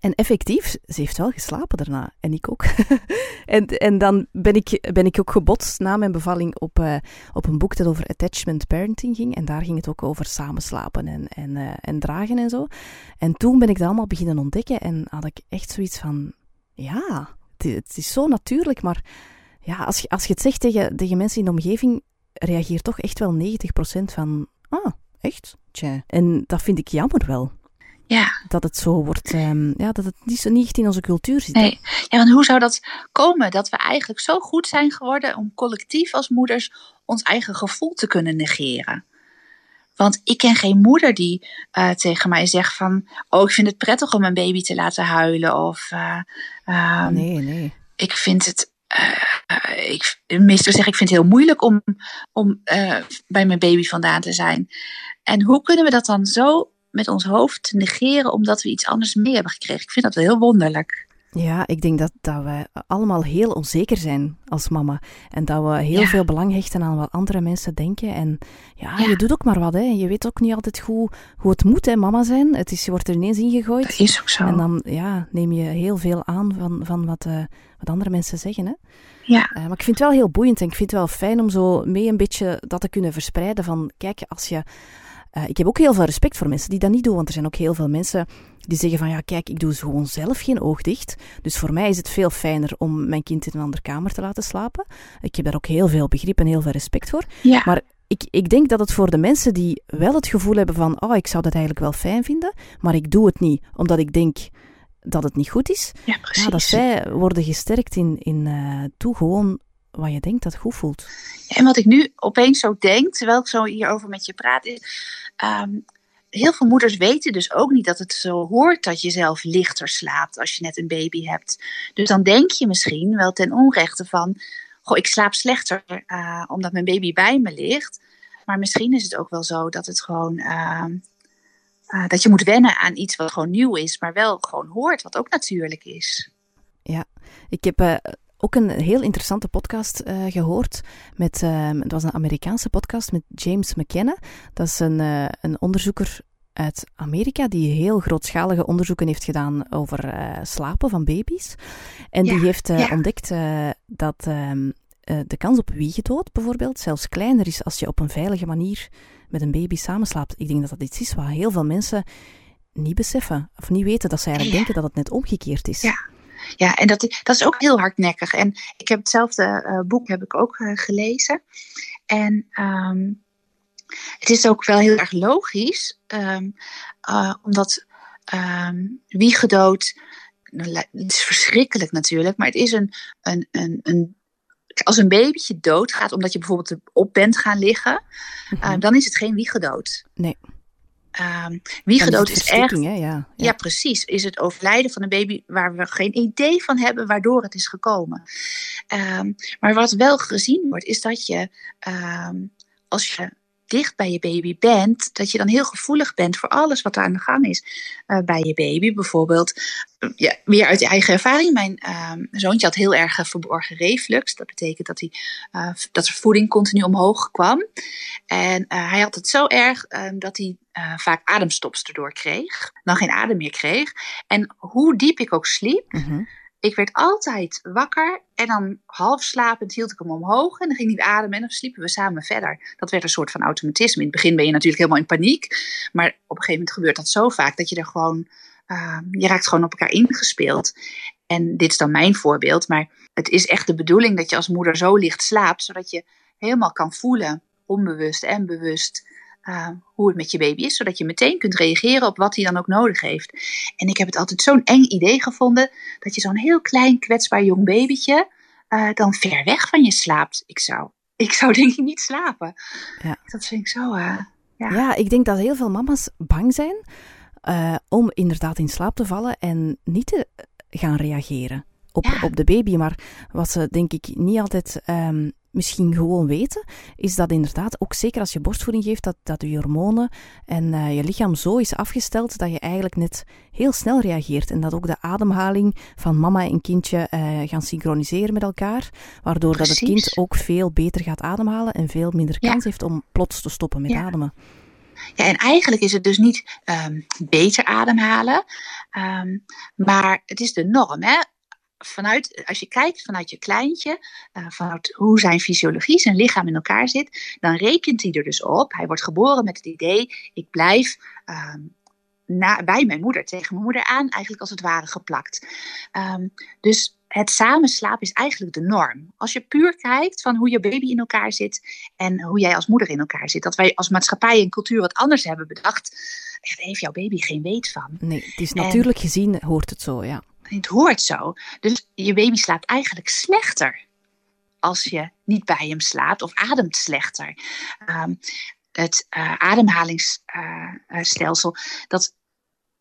En effectief, ze heeft wel geslapen daarna. En ik ook. (laughs) en, en dan ben ik, ben ik ook gebotst na mijn bevalling op, eh, op een boek dat over attachment parenting ging. En daar ging het ook over samenslapen en, en, eh, en dragen en zo. En toen ben ik dat allemaal beginnen ontdekken. En had ik echt zoiets van, ja, het, het is zo natuurlijk. Maar ja, als je, als je het zegt tegen, tegen mensen in de omgeving, reageert toch echt wel 90% van, ah, echt? Tja. En dat vind ik jammer wel ja. dat het zo wordt, ehm, ja, dat het niet, zo, niet echt in onze cultuur zit. Nee. Ja, want hoe zou dat komen? Dat we eigenlijk zo goed zijn geworden om collectief als moeders ons eigen gevoel te kunnen negeren. Want ik ken geen moeder die eh, tegen mij zegt van... Oh, ik vind het prettig om een baby te laten huilen. Of eh, ehm, Nee, nee. ik vind het... eh, ik, meestal zeg ik vind het heel moeilijk om, om bij mijn baby vandaan te zijn. En hoe kunnen we dat dan zo met ons hoofd te negeren omdat we iets anders mee hebben gekregen. Ik vind dat wel heel wonderlijk. Ja, ik denk dat, dat we allemaal heel onzeker zijn als mama. En dat we heel veel belang hechten aan wat andere mensen denken. En ja, je doet ook maar wat. Hè. Je weet ook niet altijd goed hoe het moet, hè, mama zijn. Het is, je wordt er ineens ingegooid. Dat is ook zo. En dan ja, neem je heel veel aan van, van wat, uh, wat andere mensen zeggen. Hè. Ja. Uh, maar ik vind het wel heel boeiend en ik vind het wel fijn om zo mee een beetje dat te kunnen verspreiden. Van kijk, als je uh, ik heb ook heel veel respect voor mensen die dat niet doen, want er zijn ook heel veel mensen die zeggen van ja, kijk, ik doe gewoon zelf geen oog dicht. Dus voor mij is het veel fijner om mijn kind in een andere kamer te laten slapen. Ik heb daar ook heel veel begrip en heel veel respect voor. Ja. Maar ik, ik denk dat het voor de mensen die wel het gevoel hebben van oh, ik zou dat eigenlijk wel fijn vinden, maar ik doe het niet omdat ik denk dat het niet goed is. Ja, precies. Ja, dat zij worden gesterkt in, in uh, toe gewoon wat je denkt dat goed voelt. En wat ik nu opeens zo denk, terwijl ik zo hierover met je praat, is. Um, heel veel moeders weten dus ook niet dat het zo hoort dat je zelf lichter slaapt als je net een baby hebt. Dus dan denk je misschien wel ten onrechte van, goh, ik slaap slechter uh, omdat mijn baby bij me ligt. Maar misschien is het ook wel zo dat het gewoon, uh, uh, dat je moet wennen aan iets wat gewoon nieuw is, maar wel gewoon hoort, wat ook natuurlijk is. Ja, ik heb uh, ook een heel interessante podcast uh, gehoord. Met, uh, het was een Amerikaanse podcast met James McKenna. Dat is een, uh, een onderzoeker uit Amerika die heel grootschalige onderzoeken heeft gedaan over slapen van baby's. En ja, die heeft ja. ontdekt dat ehm, de kans op wiegedood bijvoorbeeld zelfs kleiner is als je op een veilige manier met een baby samenslaapt. Ik denk dat dat iets is wat heel veel mensen niet beseffen of niet weten dat ze eigenlijk denken dat het net omgekeerd is. Ja. Ja, en dat, dat is ook heel hardnekkig. En ik heb hetzelfde uh, boek heb ik ook uh, gelezen. En um, het is ook wel heel erg logisch, um, uh, omdat um, wiegedood, het is verschrikkelijk natuurlijk, maar het is een, een, een, een als een babytje doodgaat omdat je bijvoorbeeld op bent gaan liggen, mm -hmm. dan is het geen wiegedood. Nee. Um, wiegedood is, is echt. Hè? Ja, ja. ja, precies. Is het overlijden van een baby waar we geen idee van hebben waardoor het is gekomen. Um, maar wat wel gezien wordt, is dat je um, als je dicht bij je baby bent, dat je dan heel gevoelig bent voor alles wat er aan de gang is uh, bij je baby. Bijvoorbeeld, ja, weer uit eigen ervaring, mijn uh, zoontje had heel erg verborgen reflux. Dat betekent dat, hij, dat zijn voeding continu omhoog kwam. En hij had het zo erg dat hij vaak ademstops erdoor kreeg, dan geen adem meer kreeg. En hoe diep ik ook sliep, -hmm. Ik werd altijd wakker en dan half slapend hield ik hem omhoog en dan ging hij ademen en dan sliepen we samen verder. Dat werd een soort van automatisme. In het begin ben je natuurlijk helemaal in paniek, maar op een gegeven moment gebeurt dat zo vaak dat je er gewoon, uh, je raakt gewoon op elkaar ingespeeld. En dit is dan mijn voorbeeld, maar het is echt de bedoeling dat je als moeder zo licht slaapt, zodat je helemaal kan voelen, onbewust en bewust, uh, hoe het met je baby is, zodat je meteen kunt reageren op wat hij dan ook nodig heeft. En ik heb het altijd zo'n eng idee gevonden dat je zo'n heel klein kwetsbaar jong babytje uh, dan ver weg van je slaapt. Ik zou, ik zou denk ik niet slapen. Ja. Dat vind ik zo. Uh, ja. ja, ik denk dat heel veel mama's bang zijn om inderdaad in slaap te vallen en niet te gaan reageren op, Ja. op de baby. Maar wat ze denk ik niet altijd um, misschien gewoon weten, is dat inderdaad, ook zeker als je borstvoeding geeft, dat, dat je hormonen en uh, je lichaam zo is afgesteld dat je eigenlijk net heel snel reageert. En dat ook de ademhaling van mama en kindje uh, gaan synchroniseren met elkaar, waardoor dat het kind ook veel beter gaat ademhalen en veel minder kans Ja. heeft om plots te stoppen met Ja. ademen. Ja, en eigenlijk is het dus niet um, beter ademhalen, um, maar het is de norm. Hè? Vanuit, als je kijkt vanuit je kleintje, uh, vanuit hoe zijn fysiologie, zijn lichaam in elkaar zit, dan rekent hij er dus op. Hij wordt geboren met het idee, ik blijf um, na, bij mijn moeder, tegen mijn moeder aan, eigenlijk als het ware geplakt. dus het samenslapen is eigenlijk de norm. Als je puur kijkt van hoe je baby in elkaar zit en hoe jij als moeder in elkaar zit. Dat wij als maatschappij en cultuur wat anders hebben bedacht. Daar heeft jouw baby geen weet van. Nee, het is natuurlijk en, gezien, hoort het zo, ja. Het hoort zo. Dus je baby slaapt eigenlijk slechter als je niet bij hem slaapt of ademt slechter. Um, het uh, ademhalingsstelsel, uh, dat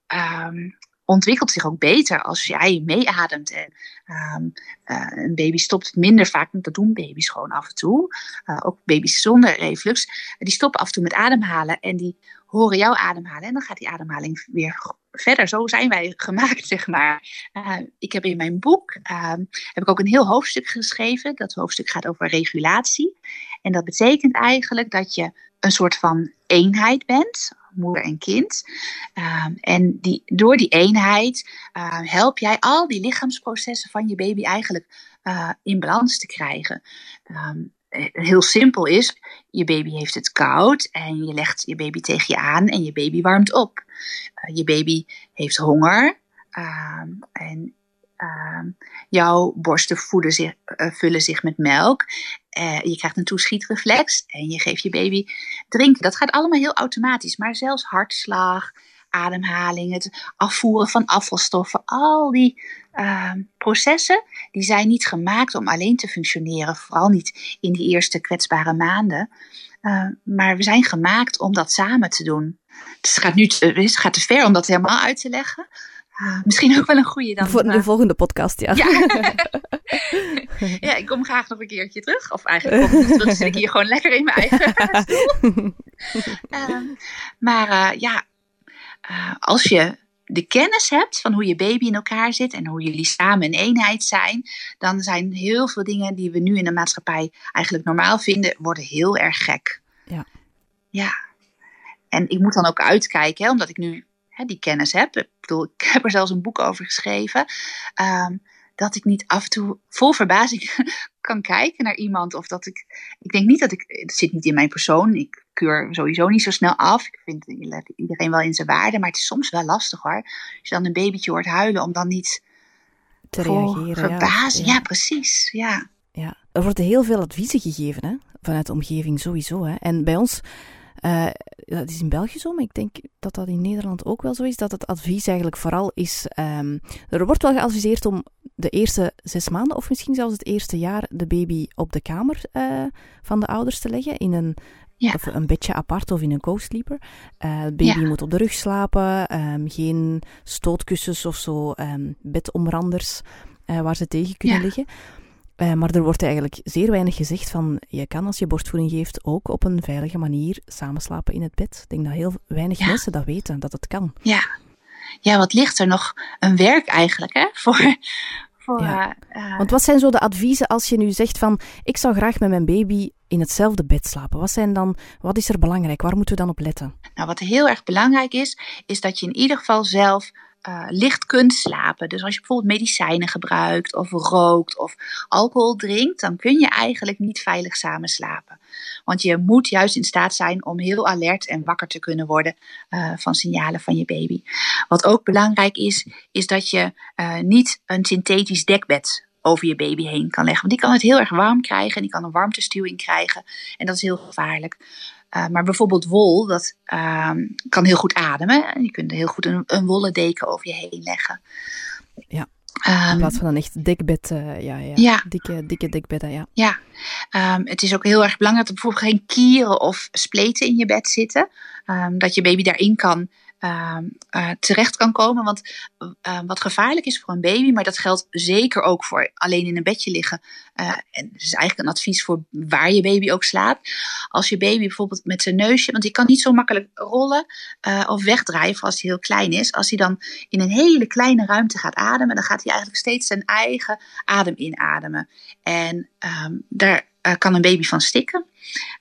um, ontwikkelt zich ook beter als jij meeademt. En um, uh, een baby stopt minder vaak, dat doen baby's gewoon af en toe. Ook baby's zonder reflux, die stoppen af en toe met ademhalen en die horen jou ademhalen. En dan gaat die ademhaling weer verder. Zo zijn wij gemaakt, (laughs) zeg maar. Uh, ik heb in mijn boek uh, heb ik ook een heel hoofdstuk geschreven. Dat hoofdstuk gaat over regulatie. En dat betekent eigenlijk dat je een soort van eenheid bent, moeder en kind. Uh, en die, door die eenheid help jij al die lichaamsprocessen van je baby eigenlijk in balans te krijgen. Um, heel simpel is, je baby heeft het koud en je legt je baby tegen je aan en je baby warmt op. Uh, je baby heeft honger uh, en uh, jouw borsten voeden zich, uh, vullen zich met melk. Je krijgt een toeschietreflex en je geeft je baby drinken. Dat gaat allemaal heel automatisch, maar zelfs hartslag, ademhaling, het afvoeren van afvalstoffen, al die uh, processen, die zijn niet gemaakt om alleen te functioneren, vooral niet in die eerste kwetsbare maanden. Uh, maar we zijn gemaakt om dat samen te doen. Dus het gaat nu te, het gaat te ver om dat helemaal uit te leggen. Uh, misschien ook wel een goede dan. Voor de volgende podcast, ja. Ja. (laughs) ja, ik kom graag nog een keertje terug. Of eigenlijk kom ik terug, zit ik hier gewoon lekker in mijn eigen (laughs) stoel. maar ja, uh, als je de kennis hebt van hoe je baby in elkaar zit en hoe jullie samen een eenheid zijn, dan zijn heel veel dingen die we nu in de maatschappij eigenlijk normaal vinden, worden heel erg gek. Ja. Ja. En ik moet dan ook uitkijken, hè, omdat ik nu hè, die kennis heb. Ik bedoel, ik (laughs) heb er zelfs een boek over geschreven. Um, dat ik niet af en toe vol verbazing (laughs) kan kijken naar iemand. Of dat ik. Ik denk niet dat ik. Het zit niet in mijn persoon. Ik keur sowieso niet zo snel af. Ik vind iedereen wel in zijn waarde. Maar het is soms wel lastig hoor. Als je dan een babytje hoort huilen, om dan niet. Te reageren. Verbazing. Ja, ja. precies. Ja. ja. Er worden heel veel adviezen gegeven hè? vanuit de omgeving sowieso. Hè? En bij ons. Uh, dat is in België zo, maar ik denk dat dat in Nederland ook wel zo is. Dat het advies eigenlijk vooral is. Um, er wordt wel geadviseerd om de eerste zes maanden, of misschien zelfs het eerste jaar, de baby op de kamer uh, van de ouders te leggen. In een, ja. of een bedje apart of in een co-sleeper. Uh, baby ja. moet op de rug slapen. Um, geen stootkussens of zo. Um, bedomranders waar ze tegen kunnen ja. liggen. Uh, maar er wordt eigenlijk zeer weinig gezegd van je kan als je borstvoeding geeft ook op een veilige manier samenslapen in het bed. Ik denk dat heel weinig ja. mensen dat weten, dat het kan. Ja. ja, wat ligt er nog een werk eigenlijk hè? voor... ja. uh, Want wat zijn zo de adviezen als je nu zegt van ik zou graag met mijn baby in hetzelfde bed slapen? Wat, zijn dan, wat is er belangrijk? Waar moeten we dan op letten? Nou, wat heel erg belangrijk is, is dat je in ieder geval zelf uh, licht kunt slapen. Dus als je bijvoorbeeld medicijnen gebruikt of rookt of alcohol drinkt, dan kun je eigenlijk niet veilig samen slapen. Want je moet juist in staat zijn om heel alert en wakker te kunnen worden uh, van signalen van je baby. Wat ook belangrijk is, is dat je uh, niet een synthetisch dekbed over je baby heen kan leggen. Want die kan het heel erg warm krijgen en die kan een warmtestuwing krijgen. En dat is heel gevaarlijk. Uh, maar bijvoorbeeld wol, dat uh, kan heel goed ademen. Je kunt heel goed een, een wollen deken over je heen leggen. Ja. Um, in plaats van een echt dekbed, uh, ja, ja, ja. Dikke, dikke dekbedden, ja. Ja, um, het is ook heel erg belangrijk dat er bijvoorbeeld geen kieren of spleten in je bed zitten. Um, dat je baby daarin kan uh, uh, terecht kan komen. Want uh, wat gevaarlijk is voor een baby, maar dat geldt zeker ook voor alleen in een bedje liggen. en dat is eigenlijk een advies voor waar je baby ook slaapt. Als je baby bijvoorbeeld met zijn neusje, want die kan niet zo makkelijk rollen of wegdrijven als hij heel klein is. Als hij dan in een hele kleine ruimte gaat ademen, dan gaat hij eigenlijk steeds zijn eigen adem inademen. En um, daar kan een baby van stikken.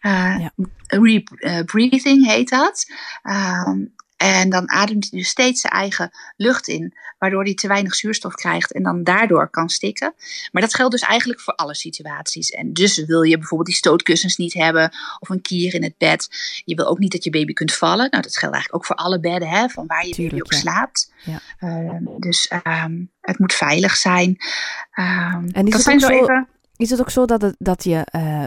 Uh, ja. Rebreathing heet dat. Um, en dan ademt hij dus steeds zijn eigen lucht in, waardoor hij te weinig zuurstof krijgt en dan daardoor kan stikken. Maar dat geldt dus eigenlijk voor alle situaties. En dus wil je bijvoorbeeld die stootkussens niet hebben of een kier in het bed. Je wil ook niet dat je baby kunt vallen. Nou, dat geldt eigenlijk ook voor alle bedden, hè, van waar je Tuurlijk, baby op ja. slaapt. Ja. Uh, dus um, het moet veilig zijn. Um, en is dat het zijn ook zo even. Is het ook zo dat, het, dat, je, uh,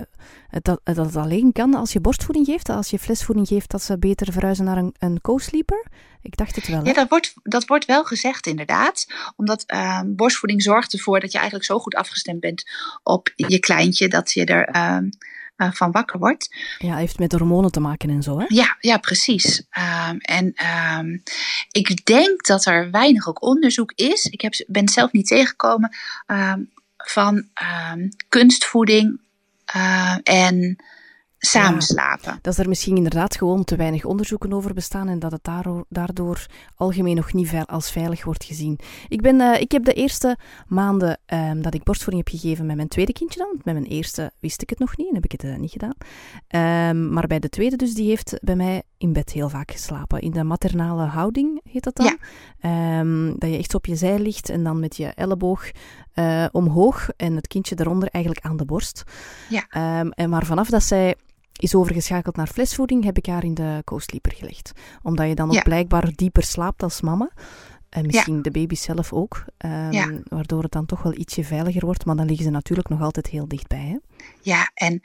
dat, dat het alleen kan als je borstvoeding geeft? Als je flesvoeding geeft, dat ze beter verhuizen naar een, een co-sleeper? Ik dacht het wel. Hè? Ja, dat wordt, dat wordt wel gezegd inderdaad. Omdat uh, borstvoeding zorgt ervoor dat je eigenlijk zo goed afgestemd bent op je kleintje dat je er uh, uh, van wakker wordt. Ja, heeft met hormonen te maken en zo, hè? Ja, ja precies. Um, en um, ik denk dat er weinig ook onderzoek is. Ik heb, ben zelf niet tegengekomen um, van kunstvoeding uh, en samen slapen. Dat er misschien inderdaad gewoon te weinig onderzoeken over bestaan en dat het daardoor algemeen nog niet als veilig wordt gezien. Ik, ben, uh, ik heb de eerste maanden um, dat ik borstvoeding heb gegeven met mijn tweede kindje dan. Met mijn eerste wist ik het nog niet en heb ik het uh, niet gedaan. Um, maar bij de tweede dus, die heeft bij mij in bed heel vaak geslapen. In de maternale houding heet dat dan. Ja. Um, dat je echt op je zij ligt en dan met je elleboog uh, omhoog en het kindje eronder eigenlijk aan de borst. Ja. en maar vanaf dat zij is overgeschakeld naar flesvoeding, heb ik haar in de co-sleeper gelegd. Omdat je dan ook blijkbaar dieper slaapt als mama. En misschien de baby zelf ook. Um, waardoor het dan toch wel ietsje veiliger wordt. Maar dan liggen ze natuurlijk nog altijd heel dichtbij. Hè? Ja, en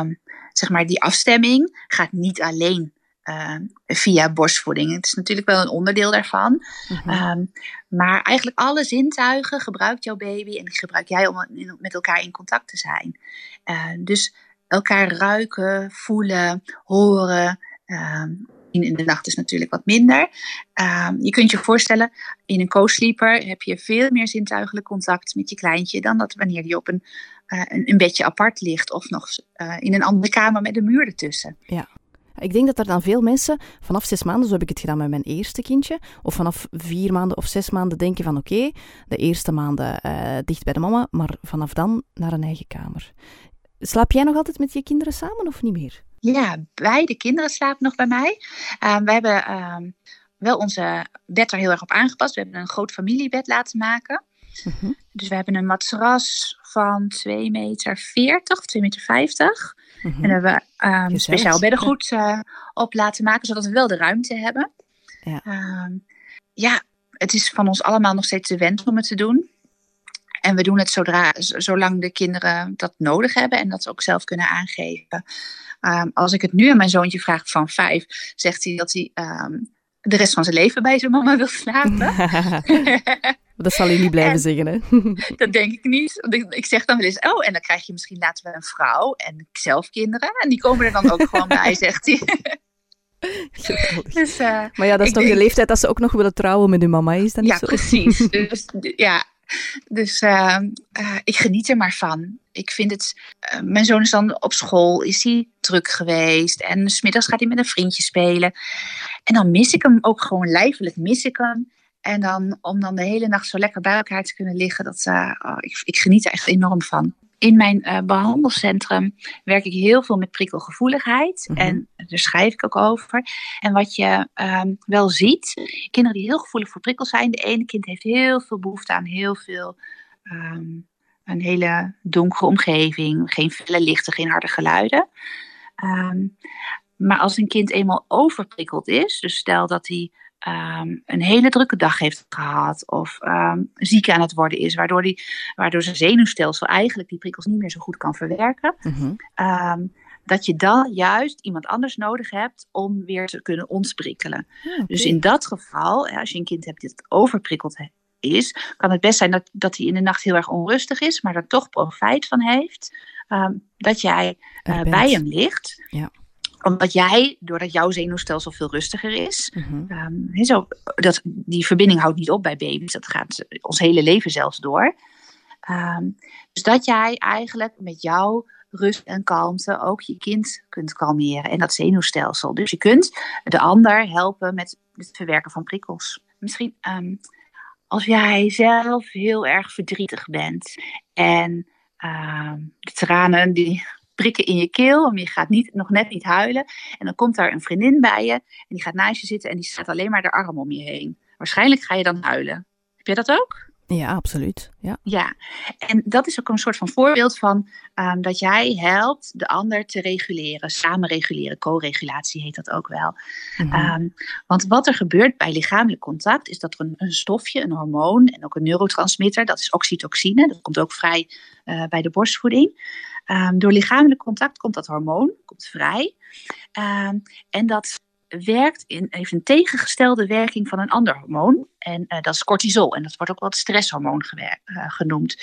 um, zeg maar, die afstemming gaat niet alleen uh, via borstvoeding. Het is natuurlijk wel een onderdeel daarvan. Mm um, maar eigenlijk alle zintuigen gebruikt jouw baby en gebruik jij om met elkaar in contact te zijn. Uh, dus elkaar ruiken, voelen, horen. Uh, in de nacht is natuurlijk wat minder. Uh, je kunt je voorstellen, in een co-sleeper heb je veel meer zintuigelijk contact met je kleintje dan dat wanneer die op een, uh, een, een, bedje apart ligt of nog in een andere kamer met een muur ertussen. Ja. Ik denk dat er dan veel mensen vanaf zes maanden, zo heb ik het gedaan met mijn eerste kindje, of vanaf vier maanden of zes maanden denken van oké, de eerste maanden uh, dicht bij de mama, maar vanaf dan naar een eigen kamer. Slaap jij nog altijd met je kinderen samen of niet meer? Ja, beide kinderen slapen nog bij mij. Uh, we hebben uh, wel onze bed er heel erg op aangepast. We hebben een groot familiebed laten maken. Uh-huh. Dus we hebben een matras van 2 meter 40, 2 meter 50. Uh-huh. En hebben we um, speciaal beddengoed uh, op laten maken, zodat we wel de ruimte hebben. Ja. Ehm, ja, het is van ons allemaal nog steeds de wens om het te doen. En we doen het zodra, zolang de kinderen dat nodig hebben en dat ze ook zelf kunnen aangeven. Um, als ik het nu aan mijn zoontje vraag van vijf, zegt hij dat hij um, de rest van zijn leven bij zijn mama wil slapen. (laughs) (laughs) dat zal hij niet blijven en, zeggen, hè? (laughs) dat denk ik niet. Ik, zeg dan wel eens, oh, en dan krijg je misschien later wel een vrouw en zelf kinderen. En die komen er dan ook gewoon bij, (laughs) zegt hij. dus, uh, maar ja, dat is toch de leeftijd dat ze ook nog willen trouwen met hun mama, is dat niet ja, zo? Precies. (laughs) dus, ja, dus uh, uh, ik geniet er maar van. Ik vind het. Uh, mijn zoon is dan op school, is hij druk geweest. En smiddags gaat hij met een vriendje spelen. En dan mis ik hem ook gewoon lijfelijk, mis ik hem. En dan om dan de hele nacht zo lekker bij elkaar te kunnen liggen, dat, oh, ik, ik geniet er echt enorm van in mijn uh, behandelcentrum werk ik heel veel met prikkelgevoeligheid. Mhm. En daar schrijf ik ook over. En wat je um, wel ziet, kinderen die heel gevoelig voor prikkels zijn. De ene kind heeft heel veel behoefte aan heel veel, um, een hele donkere omgeving. Geen felle lichten, geen harde geluiden. Um, maar als een kind eenmaal overprikkeld is, dus stel dat hij um, een hele drukke dag heeft gehad of um, ziek aan het worden is, waardoor, die, waardoor zijn zenuwstelsel eigenlijk die prikkels niet meer zo goed kan verwerken. Mm-hmm. Um, dat je dan juist iemand anders nodig hebt om weer te kunnen ontsprikkelen. Ja, Dus in dat geval, als je een kind hebt dat overprikkeld is, kan het best zijn dat, dat hij in de nacht heel erg onrustig is, maar er toch profijt van heeft. dat jij uh, bij hem ligt. Ja omdat jij, doordat jouw zenuwstelsel veel rustiger is, mm um, zo, dat, die verbinding houdt niet op bij baby's, dat gaat ons hele leven zelfs door. Um, dus dat jij eigenlijk met jouw rust en kalmte ook je kind kunt kalmeren en dat zenuwstelsel. Dus je kunt de ander helpen met het verwerken van prikkels. Misschien um, als jij zelf heel erg verdrietig bent en de tranen die prikken in je keel, maar je gaat niet, nog net niet huilen. En dan komt daar een vriendin bij je en die gaat naast je zitten en die staat alleen maar de arm om je heen. Waarschijnlijk ga je dan huilen. Heb jij dat ook? Ja, absoluut. Ja. ja, en dat is ook een soort van voorbeeld van um, dat jij helpt de ander te reguleren, samen reguleren. Co-regulatie heet dat ook wel. Mm -hmm. um, want wat er gebeurt bij lichamelijk contact is dat er een, een, stofje, een hormoon en ook een neurotransmitter, dat is oxytocine, dat komt ook vrij uh, bij de borstvoeding. Um, door lichamelijk contact komt dat hormoon, komt vrij. Um, en dat werkt in, heeft een tegengestelde werking van een ander hormoon. En uh, dat is cortisol. En dat wordt ook wel het stresshormoon uh, genoemd.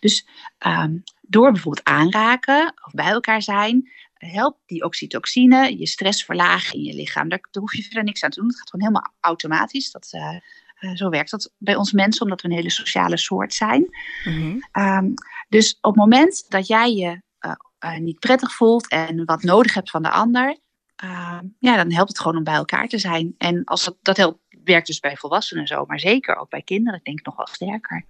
Dus um, door bijvoorbeeld aanraken of bij elkaar zijn, helpt die oxytocine je stress verlagen in je lichaam. Daar, hoef je verder niks aan te doen. Het gaat gewoon helemaal automatisch. Dat, uh, zo werkt dat bij ons mensen, omdat we een hele sociale soort zijn. Mm -hmm. um, dus op het moment dat jij je uh, niet prettig voelt en wat nodig hebt van de ander, ja, dan helpt het gewoon om bij elkaar te zijn. En als dat, dat helpt, werkt dus bij volwassenen zo, maar zeker ook bij kinderen, denk ik nog wel sterker.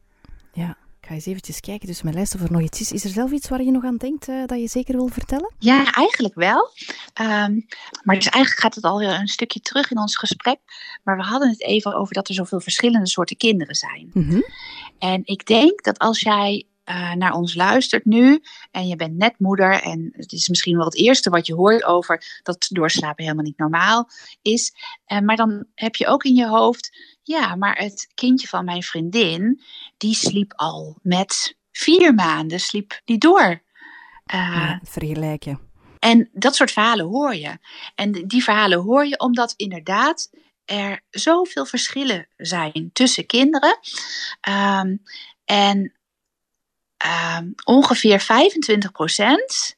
Ja, ga eens eventjes kijken. Dus mijn lijst of er nog iets is. Is er zelf iets waar je nog aan denkt uh, dat je zeker wil vertellen? Ja, eigenlijk wel. Um, maar dus eigenlijk gaat het alweer een stukje terug in ons gesprek. Maar we hadden het even over dat er zoveel verschillende soorten kinderen zijn. Mm -hmm. En ik denk dat als jij uh, naar ons luistert nu en je bent net moeder en het is misschien wel het eerste wat je hoort over dat doorslapen helemaal niet normaal is. Uh, maar dan heb je ook in je hoofd, ja, maar het kindje van mijn vriendin, die sliep al met vier maanden, sliep die door. Uh, ja, vergelijken. En dat soort verhalen hoor je. En die verhalen hoor je omdat inderdaad er zoveel verschillen zijn tussen kinderen. Um, en uh, ongeveer 25%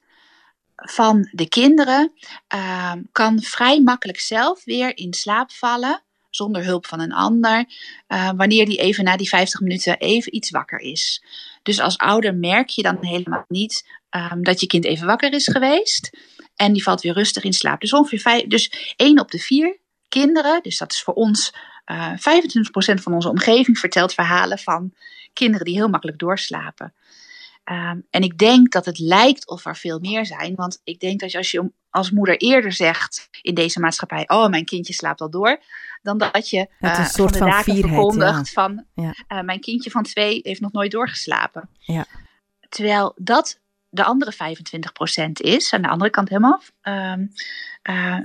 van de kinderen uh, kan vrij makkelijk zelf weer in slaap vallen. Zonder hulp van een ander. Uh, wanneer die even na die 50 minuten even iets wakker is. Dus als ouder merk je dan helemaal niet um, dat je kind even wakker is geweest. En die valt weer rustig in slaap. Dus ongeveer dus 1 op de 4 kinderen, dus dat is voor ons uh, 25% van onze omgeving, vertelt verhalen van kinderen die heel makkelijk doorslapen. Um, en ik denk dat het lijkt of er veel meer zijn. Want ik denk dat als je als moeder eerder zegt in deze maatschappij: Oh, mijn kindje slaapt al door. Dan dat je uh, een soort van, van vierheid, verkondigt ja. van: ja. uh, Mijn kindje van twee heeft nog nooit doorgeslapen. Ja. Terwijl dat de andere 25% is. Aan de andere kant helemaal. Um, uh,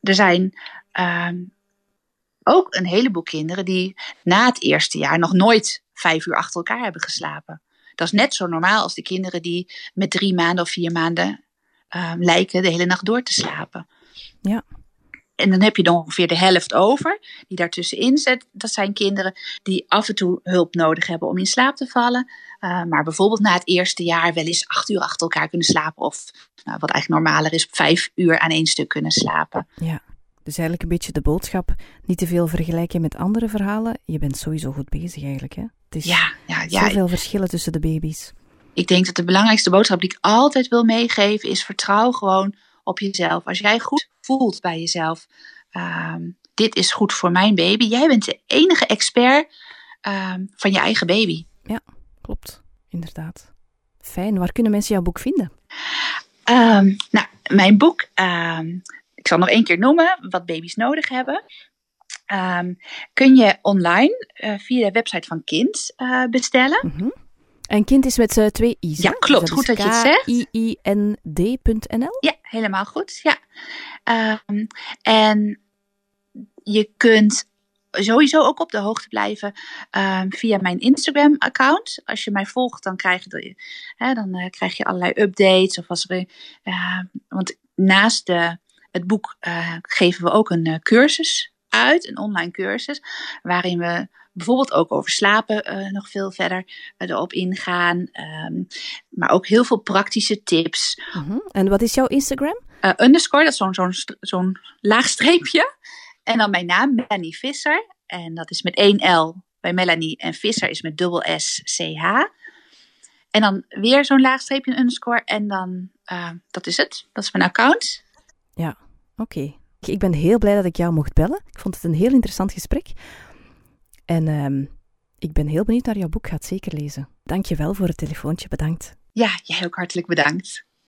er zijn um, ook een heleboel kinderen die na het eerste jaar nog nooit vijf uur achter elkaar hebben geslapen. Dat is net zo normaal als de kinderen die met drie maanden of vier maanden uh, lijken de hele nacht door te slapen. Ja. En dan heb je dan ongeveer de helft over, die daartussenin zit. Dat zijn kinderen die af en toe hulp nodig hebben om in slaap te vallen. Uh, maar bijvoorbeeld na het eerste jaar wel eens acht uur achter elkaar kunnen slapen. Of nou, wat eigenlijk normaler is, vijf uur aan één stuk kunnen slapen. Ja. Dus eigenlijk een beetje de boodschap, niet te veel vergelijken met andere verhalen. Je bent sowieso goed bezig eigenlijk, hè? Is ja, ja, ja. zoveel verschillen tussen de baby's. Ik denk dat de belangrijkste boodschap die ik altijd wil meegeven is vertrouw gewoon op jezelf. Als jij goed voelt bij jezelf, um, dit is goed voor mijn baby. Jij bent de enige expert um, van je eigen baby. Ja, klopt. Inderdaad. Fijn. Waar kunnen mensen jouw boek vinden? Um, nou, mijn boek ik zal nog één keer noemen wat baby's nodig hebben. Um, kun je online uh, via de website van Kind uh, bestellen. Mm -hmm. En Kind is met uh, twee i's. Ja, klopt. Dus goed dat je het zegt. I-I-N-D.nl. Ja, helemaal goed. Ja. Um, en je kunt sowieso ook op de hoogte blijven um, via mijn Instagram-account. Als je mij volgt, dan krijg je, hè, dan, krijg je allerlei updates. Of als er, want naast de het boek geven we ook een cursus uit, een online cursus, waarin we bijvoorbeeld ook over slapen uh, nog veel verder erop ingaan. Um, maar ook heel veel praktische tips. Uh -huh. En wat is jouw Instagram? underscore, dat is zo'n zo'n zo'n laag streepje. En dan mijn naam, Melanie Visser. En dat is met één L bij Melanie. En Visser is met dubbel S, C, H. En dan weer zo'n laag streepje, underscore. En dan, dat is het. Dat is mijn account. Ja, oké. Okay. Ik ben heel blij dat ik jou mocht bellen. Ik vond het een heel interessant gesprek. En um, ik ben heel benieuwd naar jouw boek. Ga het zeker lezen. Dank je wel voor het telefoontje. Bedankt. Ja, jij ook hartelijk bedankt.